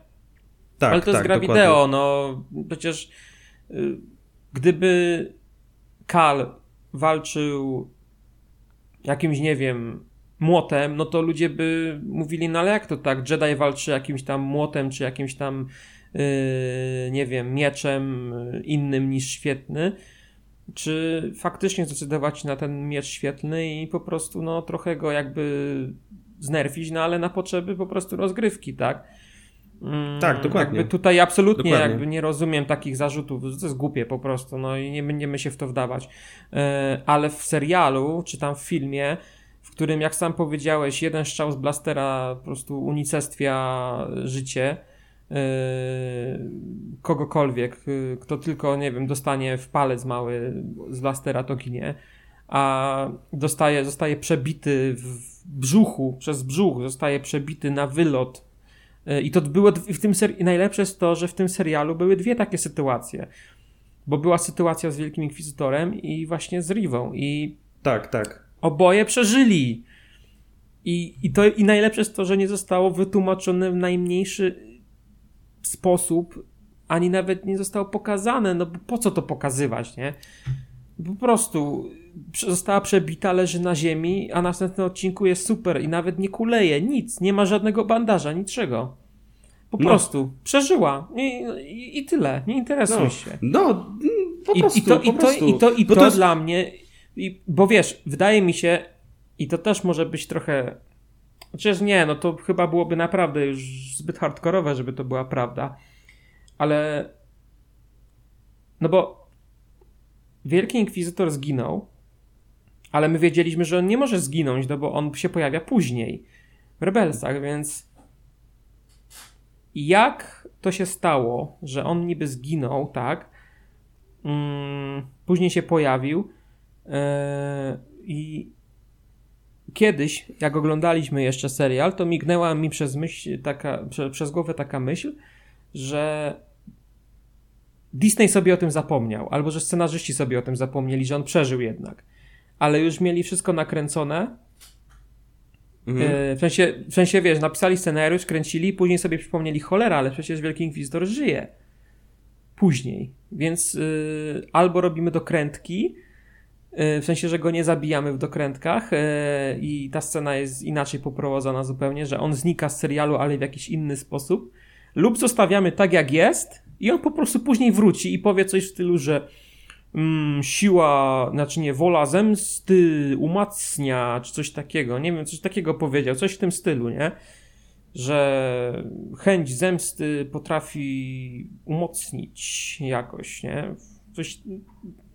[SPEAKER 1] Tak, Ale to tak, jest gra dokładnie. wideo, no przecież yy, gdyby Kal walczył jakimś, nie wiem, młotem, no to ludzie by mówili, no ale jak to tak, Jedi walczy jakimś tam młotem, czy jakimś tam, yy, nie wiem, mieczem yy, innym niż świetny, czy faktycznie zdecydować na ten miecz świetlny i po prostu, no, trochę go jakby znerfić, no ale na potrzeby po prostu rozgrywki, tak?
[SPEAKER 2] Mm, tak, dokładnie.
[SPEAKER 1] Jakby tutaj absolutnie dokładnie. jakby nie rozumiem takich zarzutów, to jest głupie po prostu, no i nie będziemy się w to wdawać. Yy, ale w serialu, czy tam w filmie, w którym, jak sam powiedziałeś, jeden strzał z blastera po prostu unicestwia życie yy, kogokolwiek, yy, kto tylko, nie wiem, dostanie w palec mały z blastera, to ginie, a dostaje, zostaje przebity w brzuchu, przez brzuch zostaje przebity na wylot. Yy, I to było w tym ser- najlepsze jest to, że w tym serialu były dwie takie sytuacje. Bo była sytuacja z Wielkim Inkwizytorem i właśnie z Rivą. I
[SPEAKER 2] tak, tak.
[SPEAKER 1] Oboje przeżyli. I, i, to, I najlepsze jest to, że nie zostało wytłumaczone w najmniejszy sposób, ani nawet nie zostało pokazane. No bo po co to pokazywać, nie? Po prostu została przebita, leży na ziemi, a na następnym odcinku jest super i nawet nie kuleje, nic, nie ma żadnego bandaża, niczego. Po no. prostu przeżyła I, i, i, tyle, nie interesuj
[SPEAKER 2] no.
[SPEAKER 1] się.
[SPEAKER 2] No, po prostu.
[SPEAKER 1] I, to,
[SPEAKER 2] po
[SPEAKER 1] i, to, i to, i to, to jest... dla mnie i, bo wiesz, wydaje mi się, i to też może być trochę. Chociaż nie, no to chyba byłoby naprawdę już zbyt hardkorowe, żeby to była prawda. Ale. No bo Wielki Inkwizytor zginął, Ale my wiedzieliśmy, że on nie może zginąć, no bo on się pojawia później w Rebelsach, więc jak to się stało, że on niby zginął, tak? Mm, później się pojawił i kiedyś, jak oglądaliśmy jeszcze serial, to mignęła mi przez myśl taka, prze, przez głowę taka myśl, że Disney sobie o tym zapomniał, albo że scenarzyści sobie o tym zapomnieli, że on przeżył jednak. Ale już mieli wszystko nakręcone. Mhm. E, w, sensie, w sensie, wiesz, napisali scenariusz, kręcili, później sobie przypomnieli cholera, ale przecież Wielki Inkwizytor żyje. Później. Więc y, albo robimy dokrętki, w sensie, że go nie zabijamy w dokrętkach y, i ta scena jest inaczej poprowadzona zupełnie, że on znika z serialu, ale w jakiś inny sposób, lub zostawiamy tak jak jest i on po prostu później wróci i powie coś w stylu, że mm, siła, znaczy nie, wola zemsty umacnia, czy coś takiego, nie wiem, coś takiego powiedział, coś w tym stylu, nie? Że chęć zemsty potrafi umocnić jakoś, nie? Coś,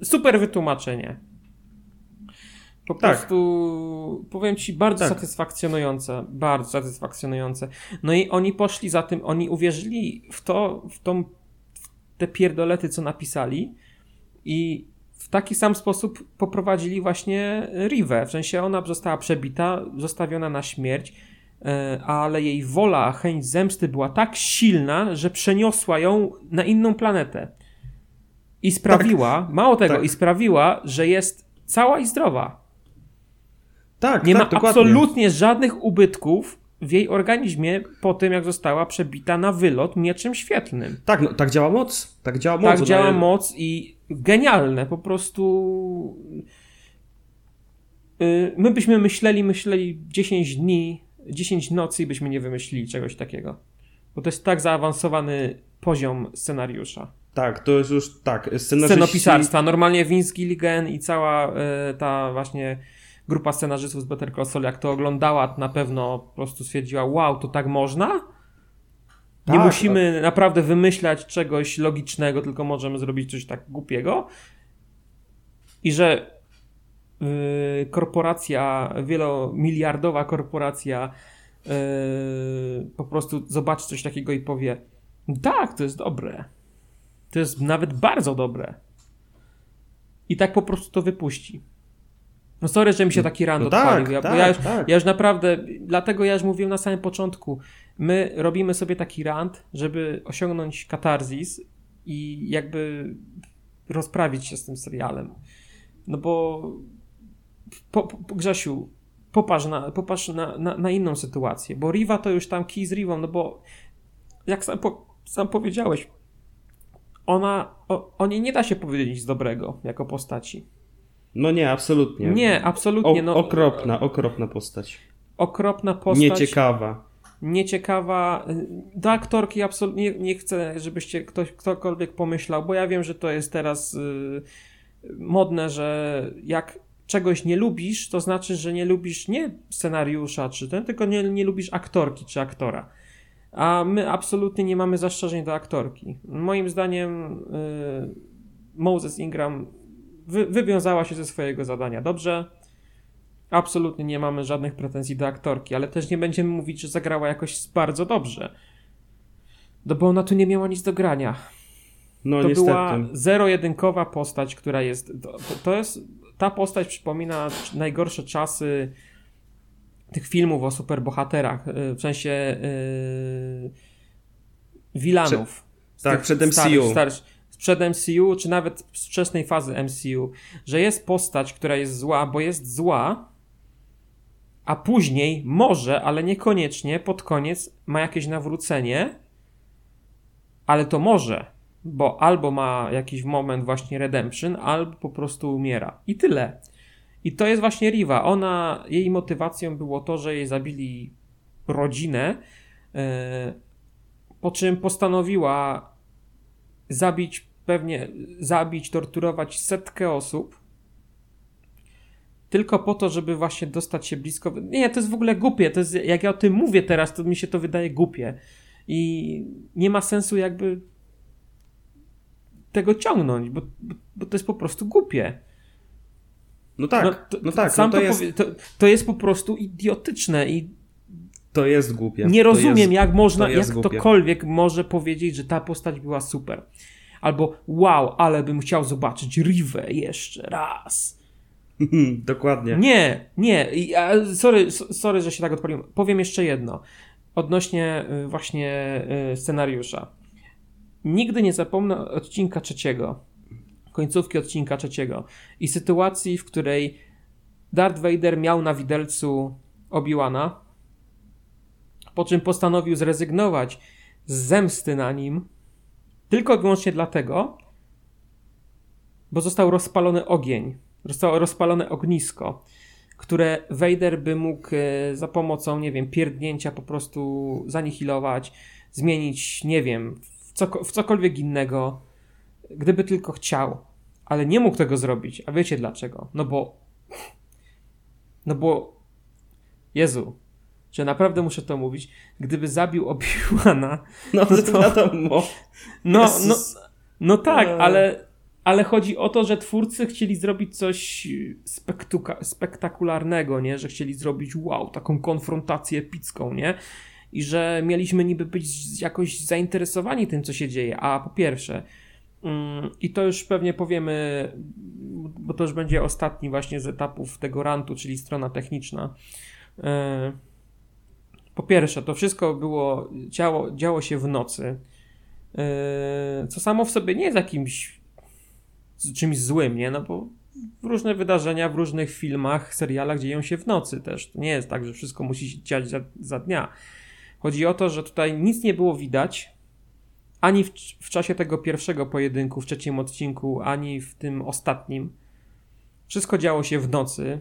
[SPEAKER 1] super wytłumaczenie. Po tak. prostu powiem ci bardzo tak. satysfakcjonujące, bardzo satysfakcjonujące. No i oni poszli za tym, oni uwierzyli w to, w tą te pierdolety, co napisali i w taki sam sposób poprowadzili właśnie Rivę. W sensie ona została przebita, zostawiona na śmierć, e, ale jej wola, chęć zemsty była tak silna, że przeniosła ją na inną planetę. I sprawiła, tak, mało tego, tak. i sprawiła, że jest cała i zdrowa. Tak, Nie tak, ma dokładnie. absolutnie żadnych ubytków w jej organizmie po tym, jak została przebita na wylot mieczem świetlnym.
[SPEAKER 2] Tak, no, tak działa moc. Tak działa moc.
[SPEAKER 1] Tak działa moc i genialne, po prostu... Y, my byśmy myśleli, myśleli 10 dni, 10 nocy i byśmy nie wymyślili czegoś takiego. Bo to jest tak zaawansowany poziom scenariusza.
[SPEAKER 2] Tak, to jest już tak.
[SPEAKER 1] Scenarzyści... Scenopisarstwa. Normalnie Vince Gilligan i cała y, ta właśnie grupa scenarzystów z Better Call Saul, jak to oglądała, na pewno po prostu stwierdziła, wow, to tak można? Nie tak, musimy tak. naprawdę wymyślać czegoś logicznego, tylko możemy zrobić coś tak głupiego. I że yy, korporacja, wielomiliardowa korporacja yy, po prostu zobaczy coś takiego i powie tak, to jest dobre. To jest nawet bardzo dobre. I tak po prostu to wypuści. No sorry, że mi się taki rand no odpalił. Tak, ja, tak, ja, już, tak. ja już naprawdę, dlatego ja już mówiłem na samym początku, my robimy sobie taki rand, żeby osiągnąć katarzis i jakby rozprawić się z tym serialem. No bo po, po, Grzesiu, popatrz, na, popatrz na, na, na, inną sytuację, bo Riva to już tam kij z Rivą, no bo jak sam, po, sam powiedziałeś, ona, o, o niej nie da się powiedzieć nic dobrego jako postaci.
[SPEAKER 2] No nie, absolutnie.
[SPEAKER 1] Nie, absolutnie.
[SPEAKER 2] O, no, okropna, okropna postać.
[SPEAKER 1] Okropna postać.
[SPEAKER 2] Nieciekawa.
[SPEAKER 1] Nieciekawa. Do aktorki absolutnie nie, nie chcę, żebyście ktoś, ktokolwiek pomyślał, bo ja wiem, że to jest teraz y, modne, że jak czegoś nie lubisz, to znaczy, że nie lubisz nie scenariusza czy ten, tylko nie, nie lubisz aktorki czy aktora. A my absolutnie nie mamy zastrzeżeń do aktorki. Moim zdaniem y, Moses Ingram wy, wywiązała się ze swojego zadania dobrze. Absolutnie nie mamy żadnych pretensji do aktorki, ale też nie będziemy mówić, że zagrała jakoś bardzo dobrze. No bo ona tu nie miała nic do grania. No, to niestety. była zero-jedynkowa postać, która jest. To, to, jest. Ta postać przypomina najgorsze czasy tych filmów o superbohaterach. Y, w sensie yy, wilanów.
[SPEAKER 2] Prze tak, przed MCU. Starych,
[SPEAKER 1] sprzed MCU, czy nawet wczesnej fazy MCU, że jest postać, która jest zła, bo jest zła, a później może, ale niekoniecznie pod koniec ma jakieś nawrócenie, ale to może, bo albo ma jakiś moment właśnie redemption, albo po prostu umiera. I tyle. I to jest właśnie Riva. Ona, jej motywacją było to, że jej zabili rodzinę, yy, po czym postanowiła zabić pewnie zabić, torturować setkę osób, tylko po to, żeby właśnie dostać się blisko. Nie, to jest w ogóle głupie. To jest, jak ja o tym mówię teraz, to mi się to wydaje głupie. I nie ma sensu jakby tego ciągnąć, bo, bo, bo to jest po prostu głupie.
[SPEAKER 2] No tak, no, to, no tak.
[SPEAKER 1] Sam
[SPEAKER 2] no to,
[SPEAKER 1] to,
[SPEAKER 2] jest...
[SPEAKER 1] Powie, to, to jest po prostu idiotyczne i
[SPEAKER 2] to jest głupie.
[SPEAKER 1] Nie rozumiem,
[SPEAKER 2] jest,
[SPEAKER 1] jak można, jak
[SPEAKER 2] głupie.
[SPEAKER 1] ktokolwiek może powiedzieć, że ta postać była super. Albo wow, ale bym chciał zobaczyć Rivę jeszcze raz.
[SPEAKER 2] Dokładnie.
[SPEAKER 1] Nie, nie. Sorry, sorry, że się tak odpaliłem. Powiem jeszcze jedno. Odnośnie y, właśnie y, scenariusza. Nigdy nie zapomnę odcinka trzeciego. Końcówki odcinka trzeciego. I sytuacji, w której Darth Vader miał na widelcu Obi-Wana, po czym postanowił zrezygnować z zemsty na nim, tylko i wyłącznie dlatego, bo został rozpalony ogień, zostało rozpalone ognisko, które Vader by mógł e, za pomocą, nie wiem, pierdnięcia po prostu zanihilować, zmienić, nie wiem, w, co, w cokolwiek innego, gdyby tylko chciał. Ale nie mógł tego zrobić. A wiecie dlaczego? No bo. No bo. Jezu, że naprawdę muszę to mówić, gdyby zabił Obi-Wana...
[SPEAKER 2] No, no to wiadomo.
[SPEAKER 1] No, no, no tak, ale, ale chodzi o to, że twórcy chcieli zrobić coś spektakularnego, nie? Że chcieli zrobić wow, taką konfrontację epicką, nie? I że mieliśmy niby być jakoś zainteresowani tym, co się dzieje. A po pierwsze, mm, i to już pewnie powiemy, bo to już będzie ostatni właśnie z etapów tego rantu, czyli strona techniczna. Po pierwsze, to wszystko było, działo, działo się w nocy, yy, co samo w sobie nie jest jakimś czymś złym, nie? No bo różne wydarzenia w różnych filmach, serialach dzieją się w nocy też. To nie jest tak, że wszystko musi się dziać za, za dnia. Chodzi o to, że tutaj nic nie było widać, ani w, w, czasie tego pierwszego pojedynku, w trzecim odcinku, ani w tym ostatnim. Wszystko działo się w nocy.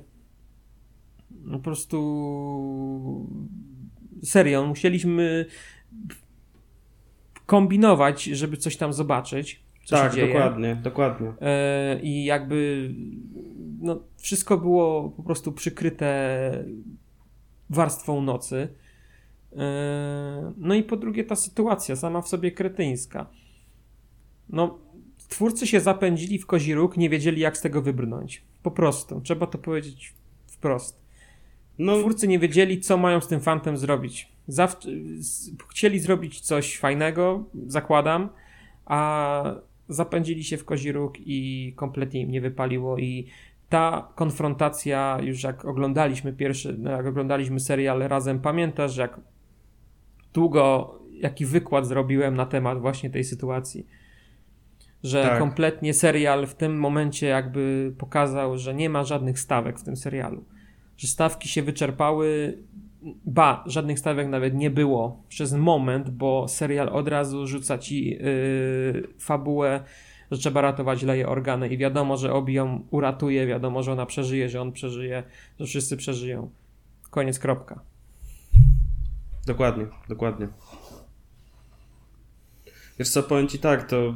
[SPEAKER 1] Po prostu serio, musieliśmy kombinować, żeby coś tam zobaczyć. Co
[SPEAKER 2] tak, dokładnie, dokładnie.
[SPEAKER 1] E, I jakby no, wszystko było po prostu przykryte warstwą nocy. E, no i po drugie ta sytuacja sama w sobie kretyńska. No, twórcy się zapędzili w kozi róg, nie wiedzieli jak z tego wybrnąć. Po prostu, trzeba to powiedzieć wprost. No. Twórcy nie wiedzieli, co mają z tym fantem zrobić. chcieli zrobić coś fajnego, zakładam, a zapędzili się w kozi róg i kompletnie im nie wypaliło i ta konfrontacja, już jak oglądaliśmy pierwszy, no jak oglądaliśmy serial razem, pamiętasz, jak długo, jaki wykład zrobiłem na temat właśnie tej sytuacji. Że tak. kompletnie serial w tym momencie jakby pokazał, że nie ma żadnych stawek w tym serialu że stawki się wyczerpały. Ba, żadnych stawek nawet nie było przez moment, bo serial od razu rzuca ci yy, fabułę, że trzeba ratować leje organy i wiadomo, że Obi ją uratuje, wiadomo, że ona przeżyje, że on przeżyje, że wszyscy przeżyją. Koniec, kropka.
[SPEAKER 2] Dokładnie, dokładnie. Wiesz co, powiem ci tak, to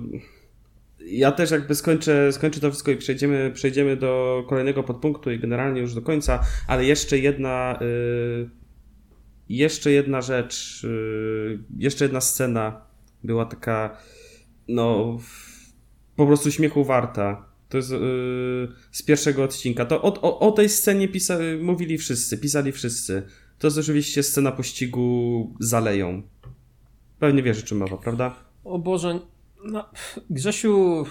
[SPEAKER 2] ja też jakby skończę, skończę to wszystko i przejdziemy, przejdziemy do kolejnego podpunktu i generalnie już do końca, ale jeszcze jedna y, jeszcze jedna rzecz, y, jeszcze jedna scena była taka no po prostu śmiechu warta. To jest y, z pierwszego odcinka. To o, o, o tej scenie pisa, mówili wszyscy, pisali wszyscy. To jest oczywiście scena pościgu zaleją. Pewnie wiesz o czym mowa, prawda?
[SPEAKER 1] O Boże, no, Grzesiu.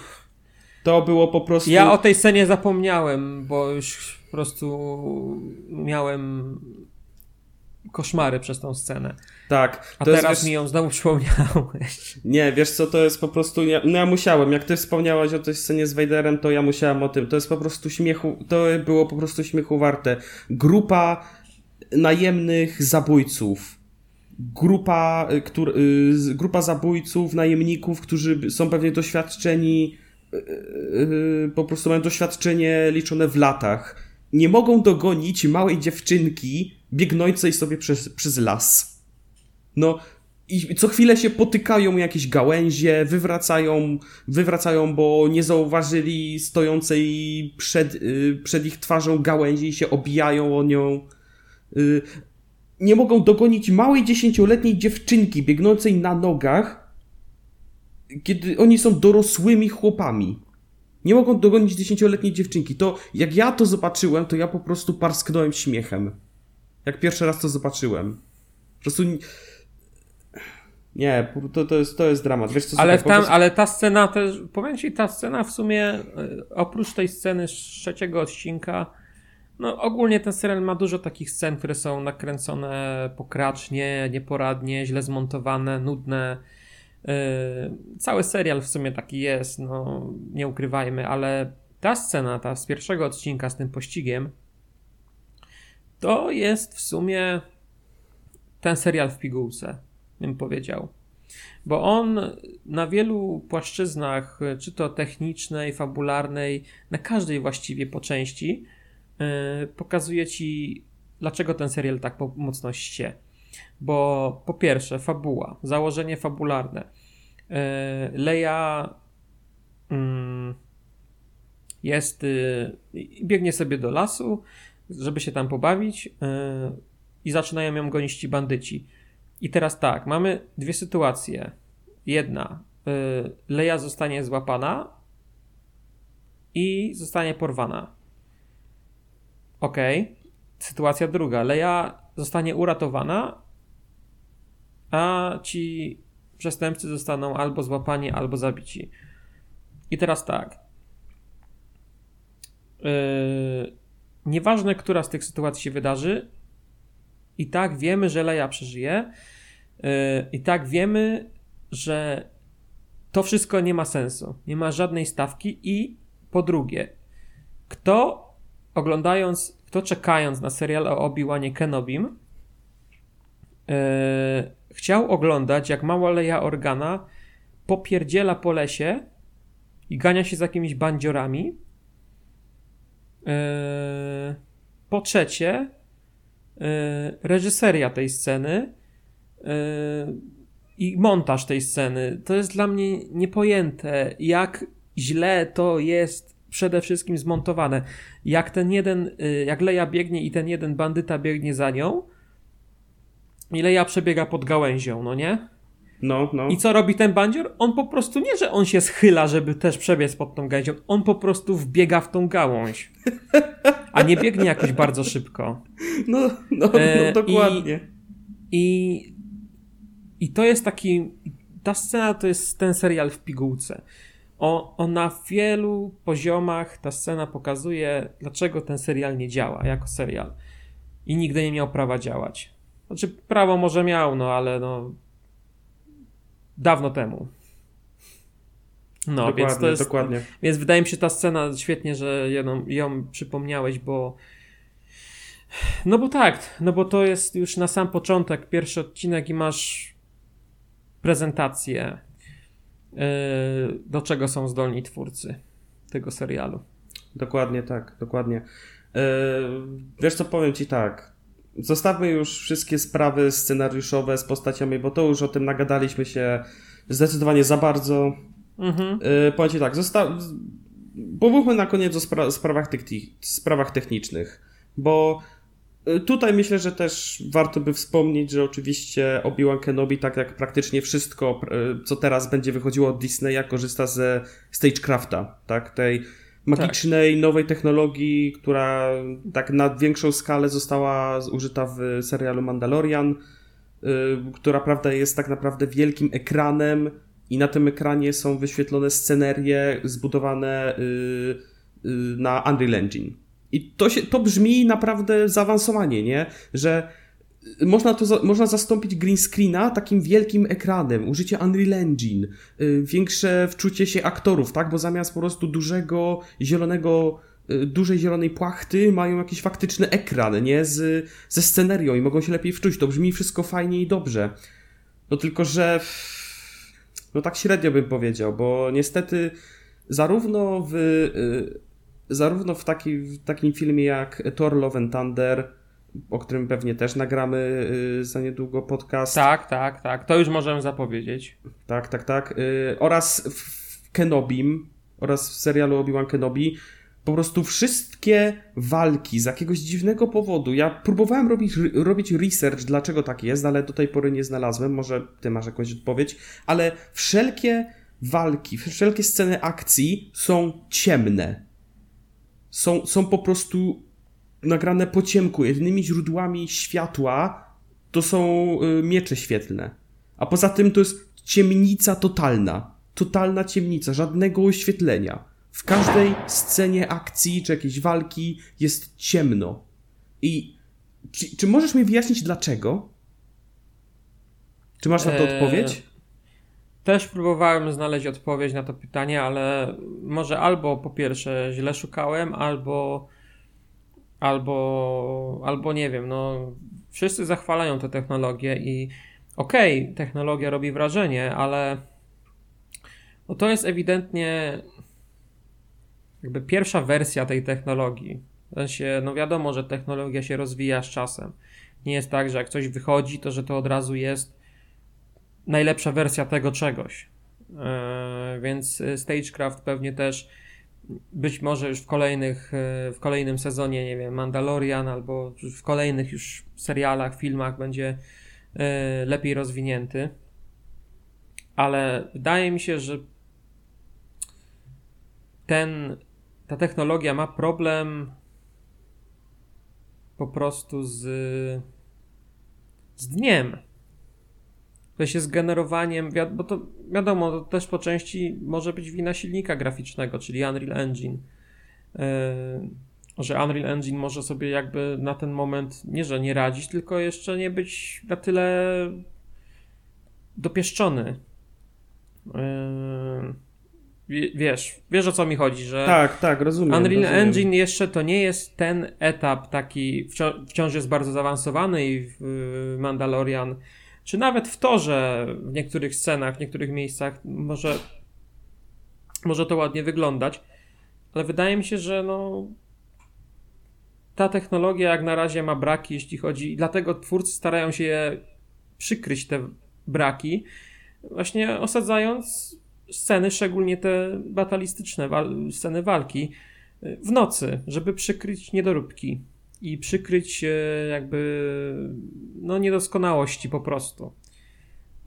[SPEAKER 2] To było po prostu.
[SPEAKER 1] Ja o tej scenie zapomniałem, bo już po prostu miałem koszmary przez tą scenę.
[SPEAKER 2] Tak.
[SPEAKER 1] A teraz jest, mi ją znowu przypomniałeś.
[SPEAKER 2] Nie, wiesz co, to jest po prostu. Ja, no ja musiałem. Jak ty wspomniałaś o tej scenie z Vaderem, to ja musiałem o tym. To jest po prostu śmiechu. To było po prostu śmiechu warte. Grupa najemnych zabójców grupa, y, y, grupa zabójców, najemników, którzy są pewnie doświadczeni, y, po prostu mają doświadczenie liczone w latach. Nie mogą dogonić małej dziewczynki biegnącej sobie przez, przez las. No, i co chwilę się potykają jakieś gałęzie, wywracają, wywracają, bo nie zauważyli stojącej przed, przed ich twarzą gałęzi i się obijają o nią nie mogą dogonić małej dziesięcioletniej dziewczynki biegnącej na nogach, kiedy oni są dorosłymi chłopami. Nie mogą dogonić dziesięcioletniej dziewczynki. To jak ja to zobaczyłem, to ja po prostu parsknąłem śmiechem. Jak pierwszy raz to zobaczyłem. Po prostu nie, to, to, jest, to jest dramat. Wiesz, co
[SPEAKER 1] ale, tam, ale ta scena też, powiem ci, ta scena w sumie, e, oprócz tej sceny z trzeciego odcinka, no ogólnie ten serial ma dużo takich scen, które są nakręcone pokracznie, nieporadnie, źle zmontowane, nudne. Yy, cały serial w sumie taki jest, no nie ukrywajmy, ale ta scena, ta z pierwszego odcinka z tym pościgiem, to jest w sumie ten serial w pigułce bym powiedział. Bo on na wielu płaszczyznach, czy to technicznej, fabularnej, na każdej właściwie po części, pokazuje ci, dlaczego ten serial tak mocno ście. Bo po pierwsze, fabuła, założenie fabularne. Yy, Leia yy, jest, biegnie sobie do lasu, żeby się tam pobawić i zaczynają ją gonić ci bandyci i teraz tak, mamy dwie sytuacje. Jedna, y, Leia zostanie złapana i zostanie porwana. Ok. Sytuacja druga, Leia zostanie uratowana, a ci przestępcy zostaną albo złapani, albo zabici. I teraz tak. Yy, nieważne, która z tych sytuacji się wydarzy, i tak wiemy, że Leia przeżyje. Yy, I tak wiemy, że to wszystko nie ma sensu. Nie ma żadnej stawki. I po drugie, kto oglądając, kto czekając na serial o Obi-Wanie Kenobim, yy, chciał oglądać, jak mała Leia Organa popierdziela po lesie i gania się z jakimiś bandziorami. Yy, po trzecie, E, reżyseria tej sceny i montaż tej sceny. To jest dla mnie niepojęte, jak źle to jest przede wszystkim zmontowane. Jak ten jeden, e, jak Leja biegnie i ten jeden bandyta biegnie za nią, i Leja przebiega pod gałęzią, no nie?
[SPEAKER 2] No, no.
[SPEAKER 1] I co robi ten bandzior? On po prostu nie, że on się schyla, żeby też przebiec pod tą gałęzią. On po prostu wbiega w tą gałąź. A nie biegnie jakoś bardzo szybko.
[SPEAKER 2] No, no, no e, dokładnie.
[SPEAKER 1] I, i, I to jest taki. Ta scena to jest ten serial w pigułce. O, o na wielu poziomach ta scena pokazuje, dlaczego ten serial nie działa jako serial. I nigdy nie miał prawa działać. Znaczy, prawo może miał, no ale no dawno temu. No, dokładnie, więc to jest. Dokładnie. Więc wydaje mi się ta scena świetnie, że ją, ją przypomniałeś, bo. No bo tak, no bo to jest już na sam początek, pierwszy odcinek i masz prezentację, do czego są zdolni twórcy tego serialu.
[SPEAKER 2] Dokładnie tak, dokładnie. Yy, wiesz co, powiem ci tak. Zostawmy już wszystkie sprawy scenariuszowe z postaciami, bo to już o tym nagadaliśmy się zdecydowanie za bardzo. Mhm. Yy, powiem ci tak, zosta- pomówmy na koniec o spra- sprawach, sprawach technicznych, bo Tutaj myślę, że też warto by wspomnieć, że oczywiście Obi-Wan Kenobi, tak jak praktycznie wszystko, y, co teraz będzie wychodziło od Disneya, korzysta ze Stagecrafta, tak? Tej magicznej, tak. nowej technologii, która tak na większą skalę została użyta w serialu Mandalorian, yy, która prawda jest tak naprawdę wielkim ekranem i na tym ekranie są wyświetlone scenerie zbudowane na Unreal Engine. I to, się, to brzmi naprawdę zaawansowanie, nie? Że można, to, można zastąpić green screena takim wielkim ekranem, użycie Unreal Engine, y, większe wczucie się aktorów, tak? Bo zamiast po prostu dużego, zielonego, y, dużej zielonej płachty mają jakiś faktyczny ekran, nie? Z, ze scenerią i mogą się lepiej wczuć. To brzmi wszystko fajnie i dobrze. No tylko, że no tak średnio bym powiedział, bo niestety zarówno w, y, zarówno w, taki, w takim filmie jak Thor Love and Thunder, o którym pewnie też nagramy y, za niedługo podcast.
[SPEAKER 1] Tak, tak, tak. To już możemy zapowiedzieć.
[SPEAKER 2] Tak, tak, tak. Y, oraz w Kenobim, oraz w serialu Obi-Wan Kenobi po prostu wszystkie walki z jakiegoś dziwnego powodu. Ja próbowałem robić, robić research, dlaczego tak jest, ale do tej pory nie znalazłem. Może ty masz jakąś odpowiedź, ale wszelkie walki, wszelkie sceny akcji są ciemne. Są, są po prostu nagrane po ciemku. Jedynymi źródłami światła to są y, miecze świetlne. A poza tym to jest ciemnica totalna. Totalna ciemnica, żadnego oświetlenia. W każdej scenie akcji czy jakiejś walki jest ciemno. I czy, czy możesz mi wyjaśnić dlaczego? Czy masz na to eee, odpowiedź?
[SPEAKER 1] Też próbowałem znaleźć odpowiedź na to pytanie, ale może albo po pierwsze źle szukałem, albo albo, albo nie wiem, no wszyscy zachwalają tę technologię i okej, okay, technologia robi wrażenie, ale no to jest ewidentnie jakby pierwsza wersja tej technologii. W sensie, no wiadomo, że technologia się rozwija z czasem. Nie jest tak, że jak coś wychodzi, to że to od razu jest najlepsza wersja tego czegoś. Yy, więc Stagecraft pewnie też być może już w kolejnych, e, w kolejnym sezonie, nie wiem, Mandalorian albo w kolejnych już serialach, filmach będzie e, lepiej rozwinięty. Ale wydaje mi się, że ten, ta technologia ma problem po prostu z, z dniem. W sensie z generowaniem, bo to wiadomo, to też po części może być wina silnika graficznego, czyli Unreal Engine. E, że Unreal Engine może sobie jakby na ten moment nie, że nie radzić, tylko jeszcze nie być na tyle dopieszczony. E, wiesz, wiesz o co mi chodzi, że.
[SPEAKER 2] Tak, tak, rozumiem.
[SPEAKER 1] Unreal
[SPEAKER 2] rozumiem.
[SPEAKER 1] Engine jeszcze to nie jest ten etap taki, wciąż jest bardzo zaawansowany i w Mandalorian czy nawet w torze w niektórych scenach, w niektórych miejscach może, może to ładnie wyglądać, ale wydaje mi się, że no, ta technologia jak na razie ma braki, jeśli chodzi, i dlatego twórcy starają się je przykryć te braki, właśnie osadzając sceny, szczególnie te batalistyczne, sceny walki, w nocy, żeby przykryć niedoróbki i przykryć jakby no niedoskonałości po prostu.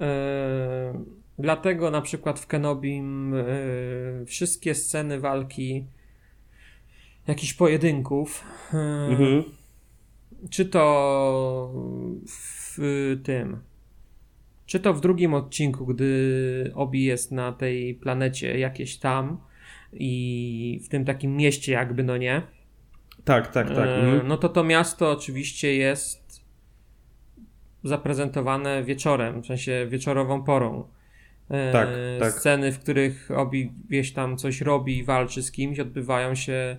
[SPEAKER 1] E, dlatego na przykład w Kenobim e, wszystkie sceny walki jakichś pojedynków e, mhm. czy to w tym czy to w drugim odcinku, gdy Obi jest na tej planecie jakieś tam i w tym takim mieście jakby, no nie?
[SPEAKER 2] Tak, tak, tak. E,
[SPEAKER 1] mhm. No to to miasto oczywiście jest zaprezentowane wieczorem, w sensie wieczorową porą. E, tak, tak. Sceny, w których Obi wieś tam coś robi i walczy z kimś, odbywają się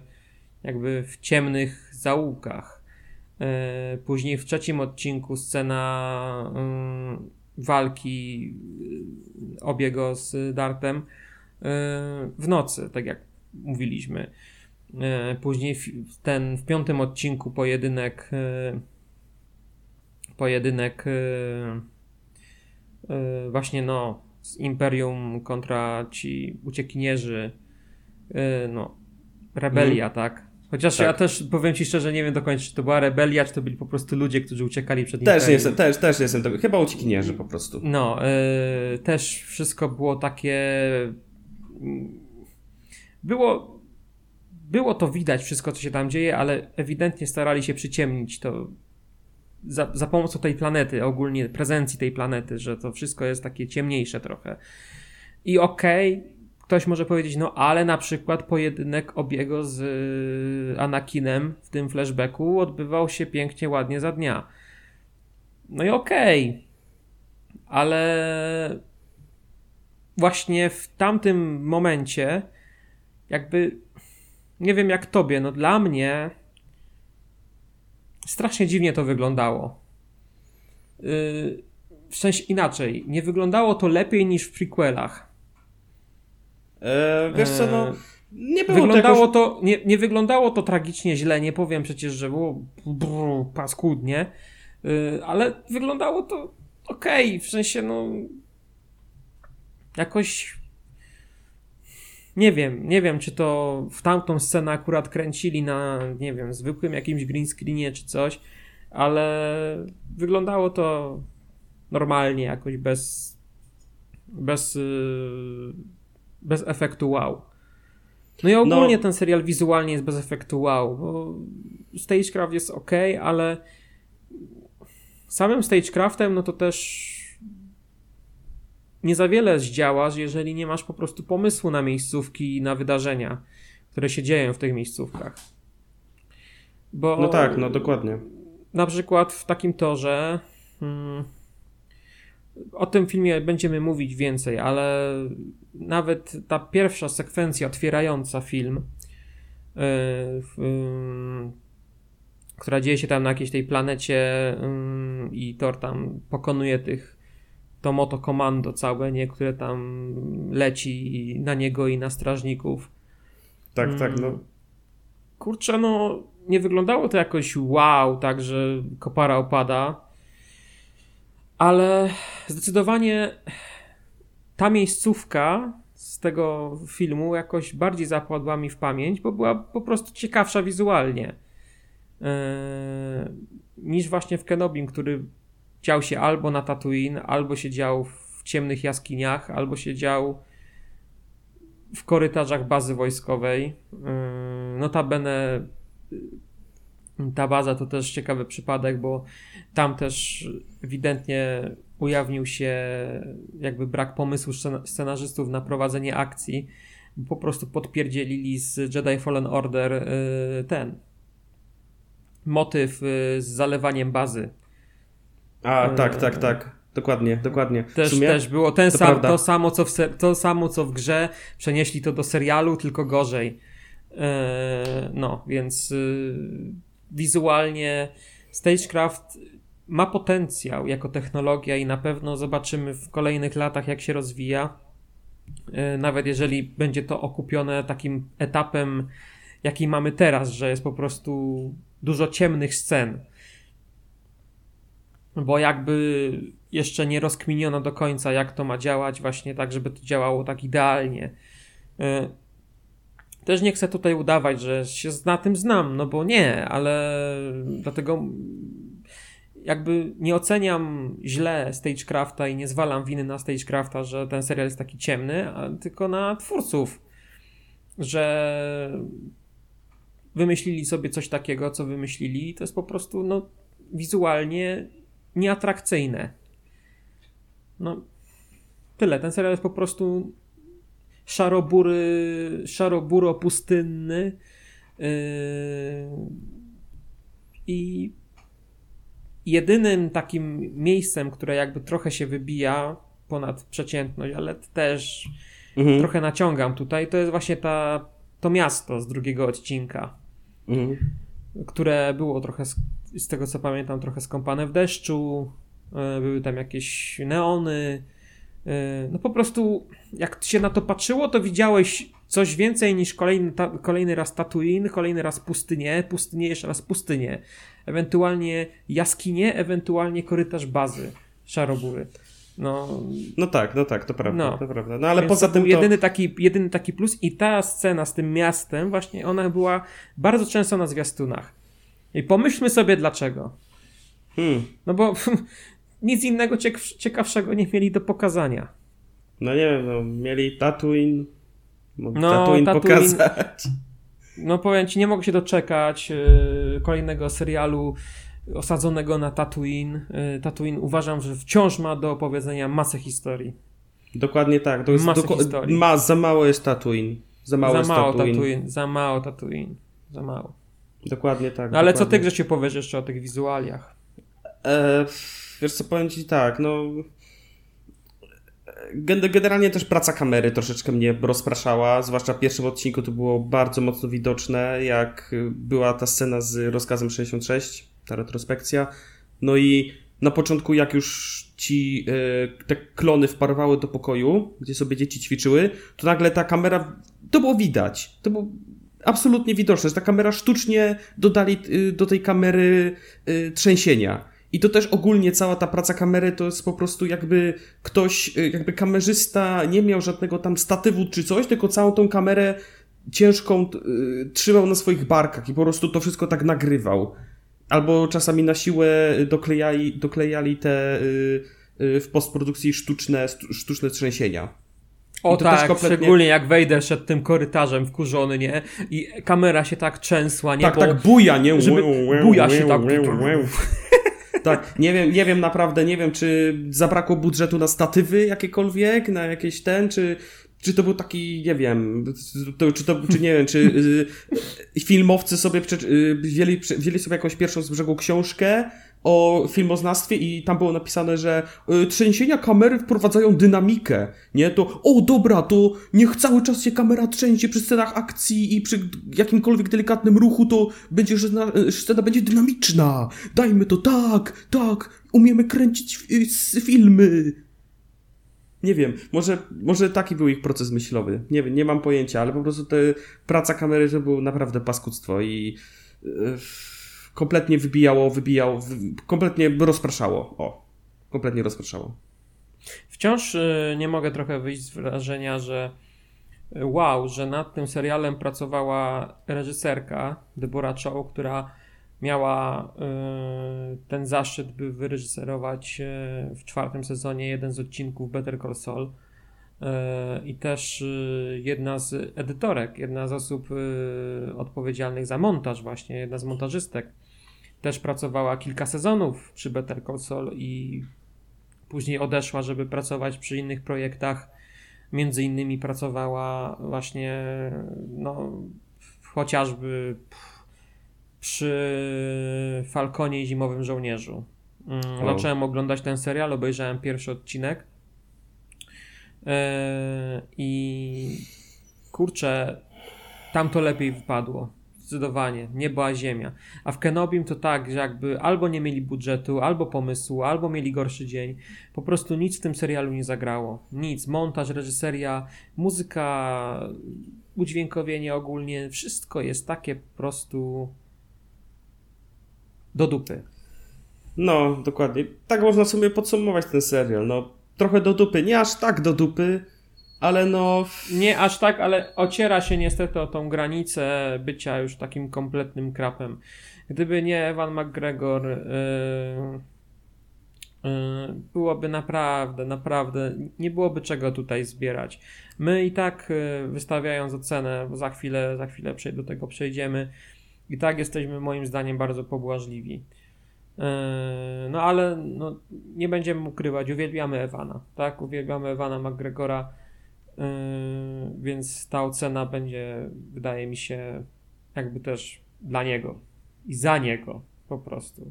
[SPEAKER 1] jakby w ciemnych zaułkach. E, później w trzecim odcinku scena mm, walki Obiego z Dartem w nocy, tak jak mówiliśmy. E, później ten w piątym odcinku pojedynek e, pojedynek e, właśnie no z Imperium kontra ci uciekinierzy no rebelia, mm. tak? Chociaż tak. ja też powiem ci szczerze, nie wiem do końca, czy to była rebelia, czy to byli po prostu ludzie, którzy uciekali przed
[SPEAKER 2] Imperium. Też jestem, też, też jestem, tego. chyba uciekinierzy po prostu.
[SPEAKER 1] No, też wszystko było takie mm, było było to widać, wszystko co się tam dzieje, ale ewidentnie starali się przyciemnić to za, za pomocą tej planety, ogólnie prezencji tej planety, że to wszystko jest takie ciemniejsze trochę. I okej, okay, ktoś może powiedzieć, no ale na przykład pojedynek obiego z y, Anakinem w tym flashbacku odbywał się pięknie, ładnie za dnia. No i okej, okay, ale właśnie w tamtym momencie jakby nie wiem jak tobie, no dla mnie strasznie dziwnie to wyglądało. Yy, w sensie inaczej, nie wyglądało to lepiej niż w prequelach.
[SPEAKER 2] Eee, wiesz co, no
[SPEAKER 1] nie było wyglądało to, jakoś... to nie, nie wyglądało to tragicznie źle, nie powiem przecież, że było brr, paskudnie, yy, ale wyglądało to okej, okay, w sensie no jakoś nie wiem, nie wiem, czy to w tamtą scenę akurat kręcili na, nie wiem, zwykłym jakimś green screenie czy coś, ale wyglądało to normalnie, jakoś bez, bez yy, bez efektu wow. No i ogólnie no. ten serial wizualnie jest bez efektu wow, bo Stagecraft jest ok, ale samym Stagecraftem no to też nie za wiele zdziałasz, jeżeli nie masz po prostu pomysłu na miejscówki i na wydarzenia, które się dzieją w tych miejscówkach.
[SPEAKER 2] Bo no tak, no dokładnie.
[SPEAKER 1] Na przykład w takim torze. Hmm, o tym filmie będziemy mówić więcej, ale nawet ta pierwsza sekwencja otwierająca film, yy, yy, która dzieje się tam na jakiejś tej planecie yy, i Thor tam pokonuje tych to moto komando całe, nie, które tam leci na niego i na strażników.
[SPEAKER 2] Tak, tak, no.
[SPEAKER 1] Kurczę, no nie wyglądało to jakoś wow, tak, że kopara opada, ale zdecydowanie ta miejscówka z tego filmu jakoś bardziej zapadła mi w pamięć, bo była po prostu ciekawsza wizualnie. Yy, niż właśnie w Kenobim, który dział się albo na Tatooine, albo się dział w ciemnych jaskiniach, albo się dział w korytarzach bazy wojskowej. Yy, notabene ta baza to też ciekawy przypadek, bo tam też ewidentnie ujawnił się jakby brak pomysłu scenarzystów na prowadzenie akcji. Po prostu podpierdzielili z Jedi Fallen Order y, ten motyw z zalewaniem bazy.
[SPEAKER 2] A, tak, tak, tak. Dokładnie, dokładnie.
[SPEAKER 1] Też, sumie, też było ten to, sam, to, samo, co w to samo, co w grze. Przenieśli to do serialu, tylko gorzej. E, no, więc y, wizualnie Stagecraft ma potencjał jako technologia i na pewno zobaczymy w kolejnych latach, jak się rozwija. E, nawet jeżeli będzie to okupione takim etapem, jaki mamy teraz, że jest po prostu dużo ciemnych scen. Bo jakby jeszcze nie rozkminiono do końca, jak to ma działać, właśnie tak, żeby to działało tak idealnie. E, też nie chcę tutaj udawać, że się na tym znam, no bo nie, ale dlatego jakby nie oceniam źle Stagecrafta i nie zwalam winy na Stagecrafta, że ten serial jest taki ciemny, tylko na twórców, że wymyślili sobie coś takiego, co wymyślili to jest po prostu no, wizualnie nieatrakcyjne. No, tyle. Ten serial jest po prostu szarobury, szaroburo pustynny yy, i jedynym takim miejscem, które jakby trochę się wybija ponad przeciętność, ale też mhm. trochę naciągam tutaj, to jest właśnie ta, to miasto z drugiego odcinka, mhm. które było trochę, z tego co pamiętam, trochę skąpane w deszczu, yy, były tam jakieś neony, yy, no po prostu jak się na to patrzyło, to widziałeś coś więcej niż kolejny, ta, kolejny raz Tatooine, kolejny raz pustynię, pustynię, jeszcze raz pustynię. Ewentualnie jaskinie, ewentualnie korytarz bazy Szarobury. No,
[SPEAKER 2] no tak, no tak, to prawda, no. to prawda. No ale Więc poza tym to...
[SPEAKER 1] jedyny, taki, jedyny taki plus i ta scena z tym miastem, właśnie ona była bardzo często na zwiastunach. I pomyślmy sobie dlaczego. Hmm. No bo nic innego ciekawszego nie mieli do pokazania.
[SPEAKER 2] No nie wiem, no, mieli Tatooine, no, Tatooine, Tatooine pokazać.
[SPEAKER 1] No powiem ci, nie mogę się doczekać yy, kolejnego serialu osadzonego na Tatooine. Yy, Tatooine uważam, że wciąż ma do opowiedzenia masę historii.
[SPEAKER 2] Dokładnie tak. To jest masę doko- historii. Ma, za mało jest Tatooine. Za mało,
[SPEAKER 1] za
[SPEAKER 2] jest
[SPEAKER 1] mało
[SPEAKER 2] Tatooine.
[SPEAKER 1] Tatooine. Za mało Tatooine. Za mało.
[SPEAKER 2] Dokładnie tak.
[SPEAKER 1] No ale
[SPEAKER 2] dokładnie.
[SPEAKER 1] co ty, Grzesiu, powiesz jeszcze o tych wizualiach?
[SPEAKER 2] E, wiesz co, powiem ci tak, no Generalnie też praca kamery troszeczkę mnie rozpraszała, zwłaszcza w pierwszym odcinku to było bardzo mocno widoczne, jak była ta scena z rozkazem 66, ta retrospekcja. No i na początku, jak już ci e, te klony wparowały do pokoju, gdzie sobie dzieci ćwiczyły, to nagle ta kamera, to było widać, to było absolutnie widoczne, że ta kamera sztucznie dodali e, do tej kamery e, trzęsienia. I to też ogólnie cała ta praca kamery to jest po prostu jakby ktoś, y, jakby kamerzysta nie miał żadnego tam statywu czy coś, tylko całą tą kamerę ciężką y, trzymał na swoich barkach i po prostu to wszystko tak nagrywał. Albo czasami na siłę doklejali, doklejali te y, y, w postprodukcji sztuczne, sztuczne trzęsienia.
[SPEAKER 1] O tak, kompletnie... szczególnie jak wejdę przed tym korytarzem wkurzony, nie? I kamera się tak trzęsła, nie?
[SPEAKER 2] Tak,
[SPEAKER 1] Bo,
[SPEAKER 2] tak buja, nie?
[SPEAKER 1] Żeby buja się tak...
[SPEAKER 2] Tak, nie wiem, nie wiem naprawdę, nie wiem, czy zabrakło budżetu na statywy jakiekolwiek, na jakieś ten, czy, czy to był taki, nie wiem, to, czy to, czy nie wiem, czy y, filmowcy sobie y, wzięli, wzięli sobie jakąś pierwszą z brzegu książkę o filmoznawstwie i tam było napisane, że y, trzęsienia kamery wprowadzają dynamikę, nie? To, o dobra, to niech cały czas się kamera trzęsie przy scenach akcji i przy jakimkolwiek delikatnym ruchu, to będzie, że scena będzie dynamiczna. Dajmy to, tak, tak, umiemy kręcić filmy. Nie wiem, może, może taki był ich proces myślowy. Nie wiem, nie mam pojęcia, ale po prostu ta praca kamery to było naprawdę paskudztwo i yy, kompletnie wybijało, wybijało, wy, kompletnie rozpraszało. O, kompletnie rozpraszało.
[SPEAKER 1] Wciąż yy, nie mogę trochę wyjść z wrażenia, że yy, wow, że nad tym serialem pracowała reżyserka Deborah Chow, która miała y, ten zaszczyt, by wyreżyserować y, w czwartym sezonie jeden z odcinków Better Call Saul. Y, I też jedna z edytorek, jedna z osób odpowiedzialnych za montaż, właśnie jedna z montażystek, też pracowała kilka sezonów przy Better Call Saul i później odeszła, żeby pracować przy innych projektach. Między innymi pracowała właśnie, no, chociażby. Przy Falconie i Zimowym Żołnierzu. Mm, zacząłem oglądać ten serial, obejrzałem pierwszy odcinek i kurczę, tam to lepiej wypadło. Zdecydowanie. Niebo a ziemia. A w Kenobim to tak, że jakby albo nie mieli budżetu, albo pomysłu, albo mieli gorszy dzień. Po prostu nic w tym serialu nie zagrało. Nic. Montaż, reżyseria, muzyka, udźwiękowienie ogólnie. Wszystko jest takie po prostu do dupy.
[SPEAKER 2] No, dokładnie. Tak można sobie podsumować ten serial. No, trochę do dupy. Nie aż tak do dupy, ale no.
[SPEAKER 1] Nie aż tak, ale ociera się niestety o tą granicę bycia już takim kompletnym krapem. Gdyby nie Evan McGregor, yy, byłoby naprawdę, naprawdę, nie byłoby czego tutaj zbierać. My i tak yy, wystawiając ocenę, za chwilę, za chwilę do tego przejdziemy, i tak jesteśmy moim zdaniem bardzo pobłażliwi. E, no ale no, nie będziemy ukrywać, uwielbiamy Ewana, tak? Uwielbiamy Ewana McGregora, e, więc ta ocena będzie, wydaje mi się, jakby też dla niego i za niego po prostu,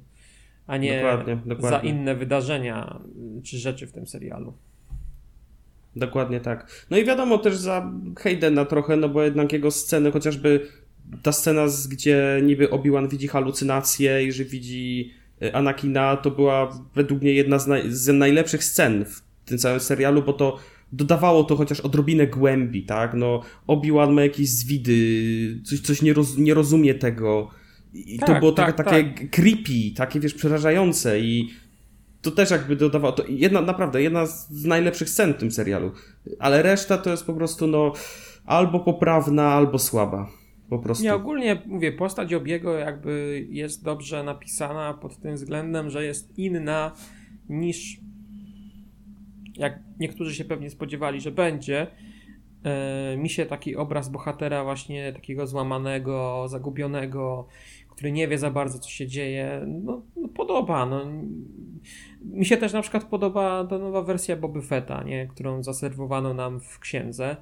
[SPEAKER 1] a nie dokładnie, dokładnie. za inne wydarzenia czy rzeczy w tym serialu.
[SPEAKER 2] Dokładnie tak. No i wiadomo też za Haydena trochę, no bo jednak jego sceny, chociażby ta scena, gdzie niby Obi-Wan widzi halucynacje i że widzi Anakina, to była według mnie jedna z, naj, z najlepszych scen w tym całym serialu, bo to dodawało to chociaż odrobinę głębi, tak? No, Obi-Wan ma jakieś zwidy, coś, coś nie, roz, nie rozumie tego. I tak, to było tak, takie, tak. takie creepy, takie wiesz, przerażające i to też jakby dodawało, to jedna, naprawdę, jedna z najlepszych scen w tym serialu. Ale reszta to jest po prostu, no, albo poprawna, albo słaba. Po prostu.
[SPEAKER 1] Nie, ogólnie mówię, postać Obiego jakby jest dobrze napisana pod tym względem, że jest inna niż jak niektórzy się pewnie spodziewali, że będzie. E, mi się taki obraz bohatera właśnie takiego złamanego, zagubionego, który nie wie za bardzo co się dzieje, no, no podoba. No. Mi się też na przykład podoba ta nowa wersja Boby Fetta, nie? którą zaserwowano nam w księdze.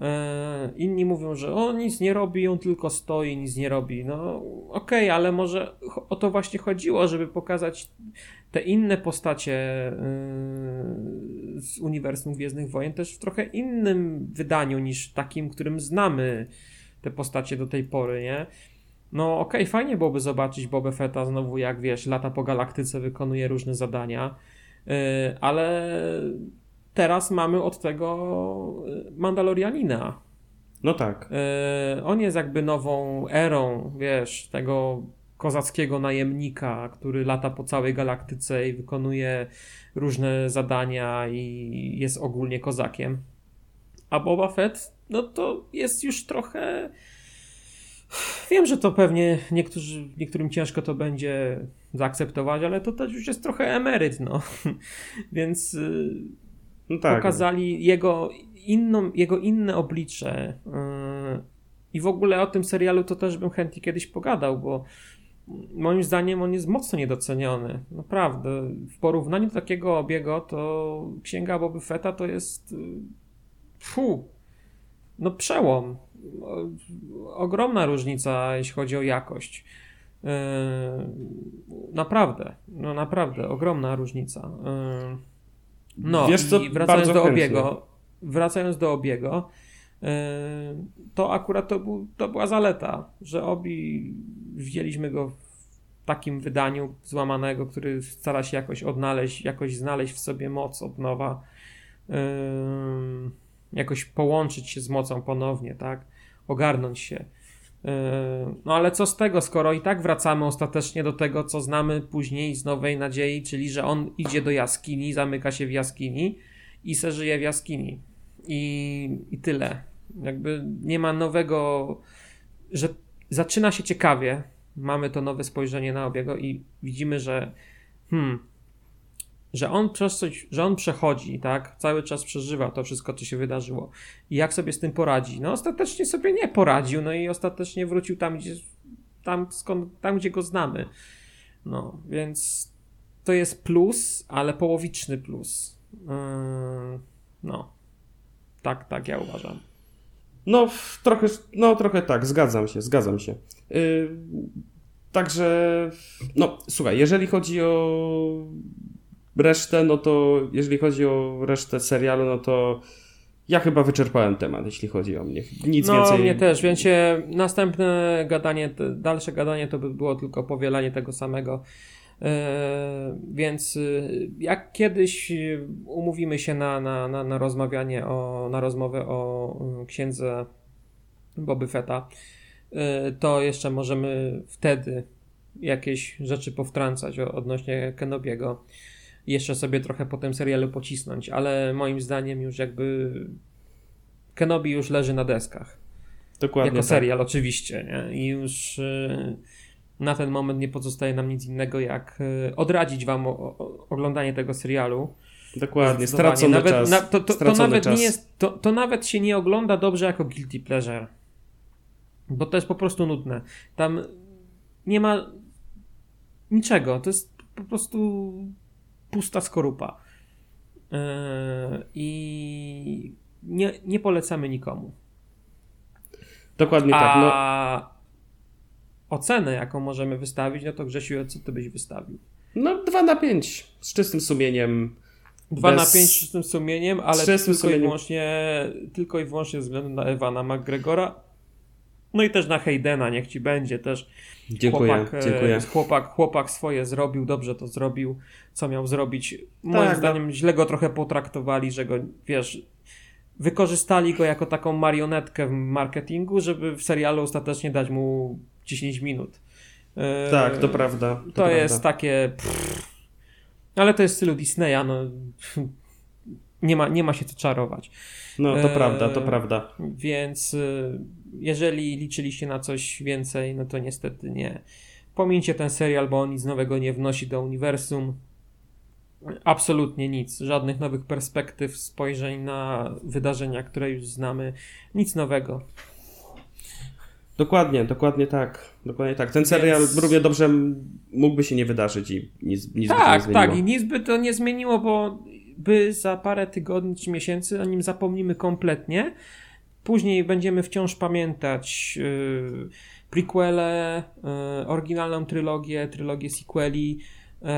[SPEAKER 1] E, inni mówią, że on nic nie robi, on tylko stoi, nic nie robi. No okej, okay, ale może o to właśnie chodziło, żeby pokazać te inne postacie e, z uniwersum Gwiezdnych Wojen też w trochę innym wydaniu niż takim, którym znamy te postacie do tej pory, nie? No okej, okay, fajnie byłoby zobaczyć Boba Fetta znowu, jak wiesz, lata po galaktyce wykonuje różne zadania, e, ale teraz mamy od tego y, Mandalorianina.
[SPEAKER 2] No tak.
[SPEAKER 1] Yy, on jest jakby nową erą, wiesz, tego kozackiego najemnika, który lata po całej galaktyce i wykonuje różne zadania i jest ogólnie kozakiem. A Boba Fett, no to jest już trochę. Wiem, że to pewnie niektórzy, niektórym ciężko to będzie zaakceptować, ale to też już jest trochę emeryt, no. Więc.
[SPEAKER 2] No tak.
[SPEAKER 1] Pokazali jego, inną, jego inne oblicze. Yy, I w ogóle o tym serialu to też bym chętnie kiedyś pogadał, bo moim zdaniem on jest mocno niedoceniony. Naprawdę. W porównaniu do takiego obiegu, to Księga Boby Fetta to jest fu, no przełom. Ogromna różnica, jeśli chodzi o jakość. Yy, naprawdę, no naprawdę, ogromna różnica. No Wiesz co, i wracając do obiego, wracając do obiego, yy, to akurat to, był, to była zaleta, że obi wzięliśmy go w takim wydaniu złamanego, który stara się jakoś odnaleźć, jakoś znaleźć w sobie moc od nowa, jakoś połączyć się z mocą ponownie, tak? Ogarnąć się. No ale co z tego, skoro i tak wracamy ostatecznie do tego, co znamy później z Nowej Nadziei, czyli że on idzie do jaskini, zamyka się w jaskini i se żyje w jaskini. I, i tyle. Jakby nie ma nowego, że zaczyna się ciekawie. Mamy to nowe spojrzenie na obiego i widzimy, że hmm, że on przez coś, że on przechodzi, tak, cały czas przeżywa to wszystko, co się wydarzyło i jak sobie z tym poradzi. No ostatecznie sobie nie poradził, no i ostatecznie wrócił tam, gdzie, tam, skąd, tam, gdzie go znamy. No, więc to jest plus, ale połowiczny plus. Yy, no, tak, tak ja uważam.
[SPEAKER 2] No, trochę, no, trochę tak, zgadzam się, zgadzam się. Yy, także, no, słuchaj, jeżeli chodzi o resztę, no to jeżeli chodzi o resztę serialu, no to ja chyba wyczerpałem temat, jeśli chodzi o mnie. Nic
[SPEAKER 1] no,
[SPEAKER 2] więcej.
[SPEAKER 1] No, mnie też, więc następne gadanie, dalsze gadanie to by było tylko powielanie tego samego. Yy, więc yy, jak kiedyś umówimy się na, na, na, na rozmawianie o, na rozmowę o yy, księdze Boby Fetta, to jeszcze możemy wtedy jakieś rzeczy powtrącać odnośnie Kenobiego jeszcze sobie trochę po tym serialu pocisnąć, ale moim zdaniem już jakby Kenobi już leży na deskach. Dokładnie. Jako tak. serial oczywiście, nie? I już y, na ten moment nie pozostaje nam nic innego jak y, odradzić wam o, o, oglądanie tego serialu.
[SPEAKER 2] Dokładnie, stracony
[SPEAKER 1] nawet,
[SPEAKER 2] czas.
[SPEAKER 1] Na, to, to, to, nawet czas. nie jest, to, to nawet się nie ogląda dobrze jako guilty pleasure. Bo to jest po prostu nudne. Tam nie ma niczego. To jest po prostu pusta skorupa. Yy, I nie, nie polecamy nikomu.
[SPEAKER 2] Dokładnie A tak. No.
[SPEAKER 1] ocenę, jaką możemy wystawić, no to Grzesiu, co ty byś wystawił?
[SPEAKER 2] No 2 na 5 z czystym sumieniem.
[SPEAKER 1] 2 bez... na 5 z czystym sumieniem, ale tylko, sumieniem. I wyłącznie, tylko i wyłącznie ze względu na Ewana McGregora. No i też na Haydena, niech ci będzie też.
[SPEAKER 2] Dziękuję, chłopak, e, dziękuję.
[SPEAKER 1] Chłopak, chłopak swoje zrobił, dobrze to zrobił, co miał zrobić. Moim tak, zdaniem no. źle go trochę potraktowali, że go, wiesz, wykorzystali go jako taką marionetkę w marketingu, żeby w serialu ostatecznie dać mu 10 minut.
[SPEAKER 2] E, tak, to prawda. To,
[SPEAKER 1] to
[SPEAKER 2] prawda.
[SPEAKER 1] jest takie. Pff, ale to jest w stylu Disneya, no. Nie ma, nie ma się co czarować.
[SPEAKER 2] No, to e, prawda, to prawda.
[SPEAKER 1] Więc jeżeli liczyliście na coś więcej, no to niestety nie. Pomińcie ten serial, bo on nic nowego nie wnosi do uniwersum. Absolutnie nic. Żadnych nowych perspektyw, spojrzeń na wydarzenia, które już znamy. Nic nowego.
[SPEAKER 2] Dokładnie, dokładnie tak. Dokładnie tak. Ten serial Więc... równie dobrze mógłby się nie wydarzyć i nic, nic
[SPEAKER 1] tak,
[SPEAKER 2] by to nie
[SPEAKER 1] Tak, tak. I nic by to nie zmieniło, bo by za parę tygodni czy miesięcy o nim zapomnimy kompletnie Później będziemy wciąż pamiętać yy, prequele, yy, oryginalną trylogię, trylogię sequeli yy,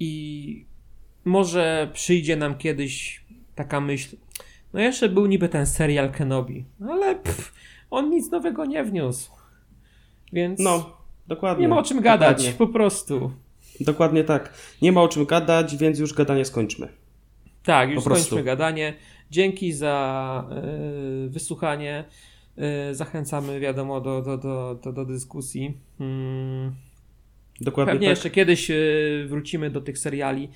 [SPEAKER 1] i może przyjdzie nam kiedyś taka myśl, no jeszcze był niby ten serial Kenobi, ale pff, on nic nowego nie wniósł. Więc
[SPEAKER 2] no, dokładnie.
[SPEAKER 1] nie ma o czym gadać, dokładnie. po prostu.
[SPEAKER 2] Dokładnie tak. Nie ma o czym gadać, więc już gadanie skończmy.
[SPEAKER 1] Tak, już skończmy gadanie. Dzięki za y, wysłuchanie. Y, zachęcamy, wiadomo, do, do, do, do, do dyskusji. Hmm. Dokładnie Pewnie tak. jeszcze kiedyś y, wrócimy do tych seriali.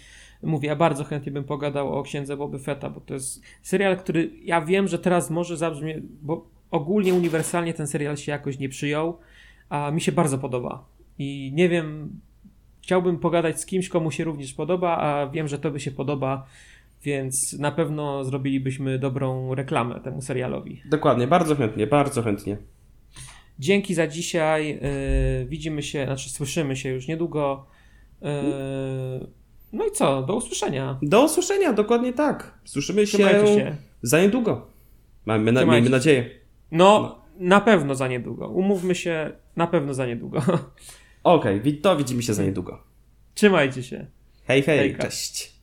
[SPEAKER 1] Mówię, ja bardzo chętnie bym pogadał o księdze Boby Fetta, bo to jest serial, który ja wiem, że teraz może zabrzmie, bo ogólnie uniwersalnie ten serial się jakoś nie przyjął, a mi się bardzo podoba. I nie wiem, chciałbym pogadać z kimś, komu się również podoba, a wiem, że to by się podoba więc na pewno zrobilibyśmy dobrą reklamę temu serialowi.
[SPEAKER 2] Dokładnie, bardzo chętnie, bardzo chętnie.
[SPEAKER 1] Dzięki za dzisiaj. Yy, widzimy się, znaczy słyszymy się już niedługo. Yy, no i co? Do usłyszenia.
[SPEAKER 2] Do usłyszenia, dokładnie tak. Słyszymy się,
[SPEAKER 1] się.
[SPEAKER 2] za niedługo. Mamy, na, miejmy nadzieję.
[SPEAKER 1] No, na pewno za niedługo. Umówmy się, na pewno za niedługo.
[SPEAKER 2] Okej, wi- to widzimy się za niedługo.
[SPEAKER 1] Trzymajcie się.
[SPEAKER 2] Hej, hej,
[SPEAKER 1] Hejka.
[SPEAKER 2] cześć.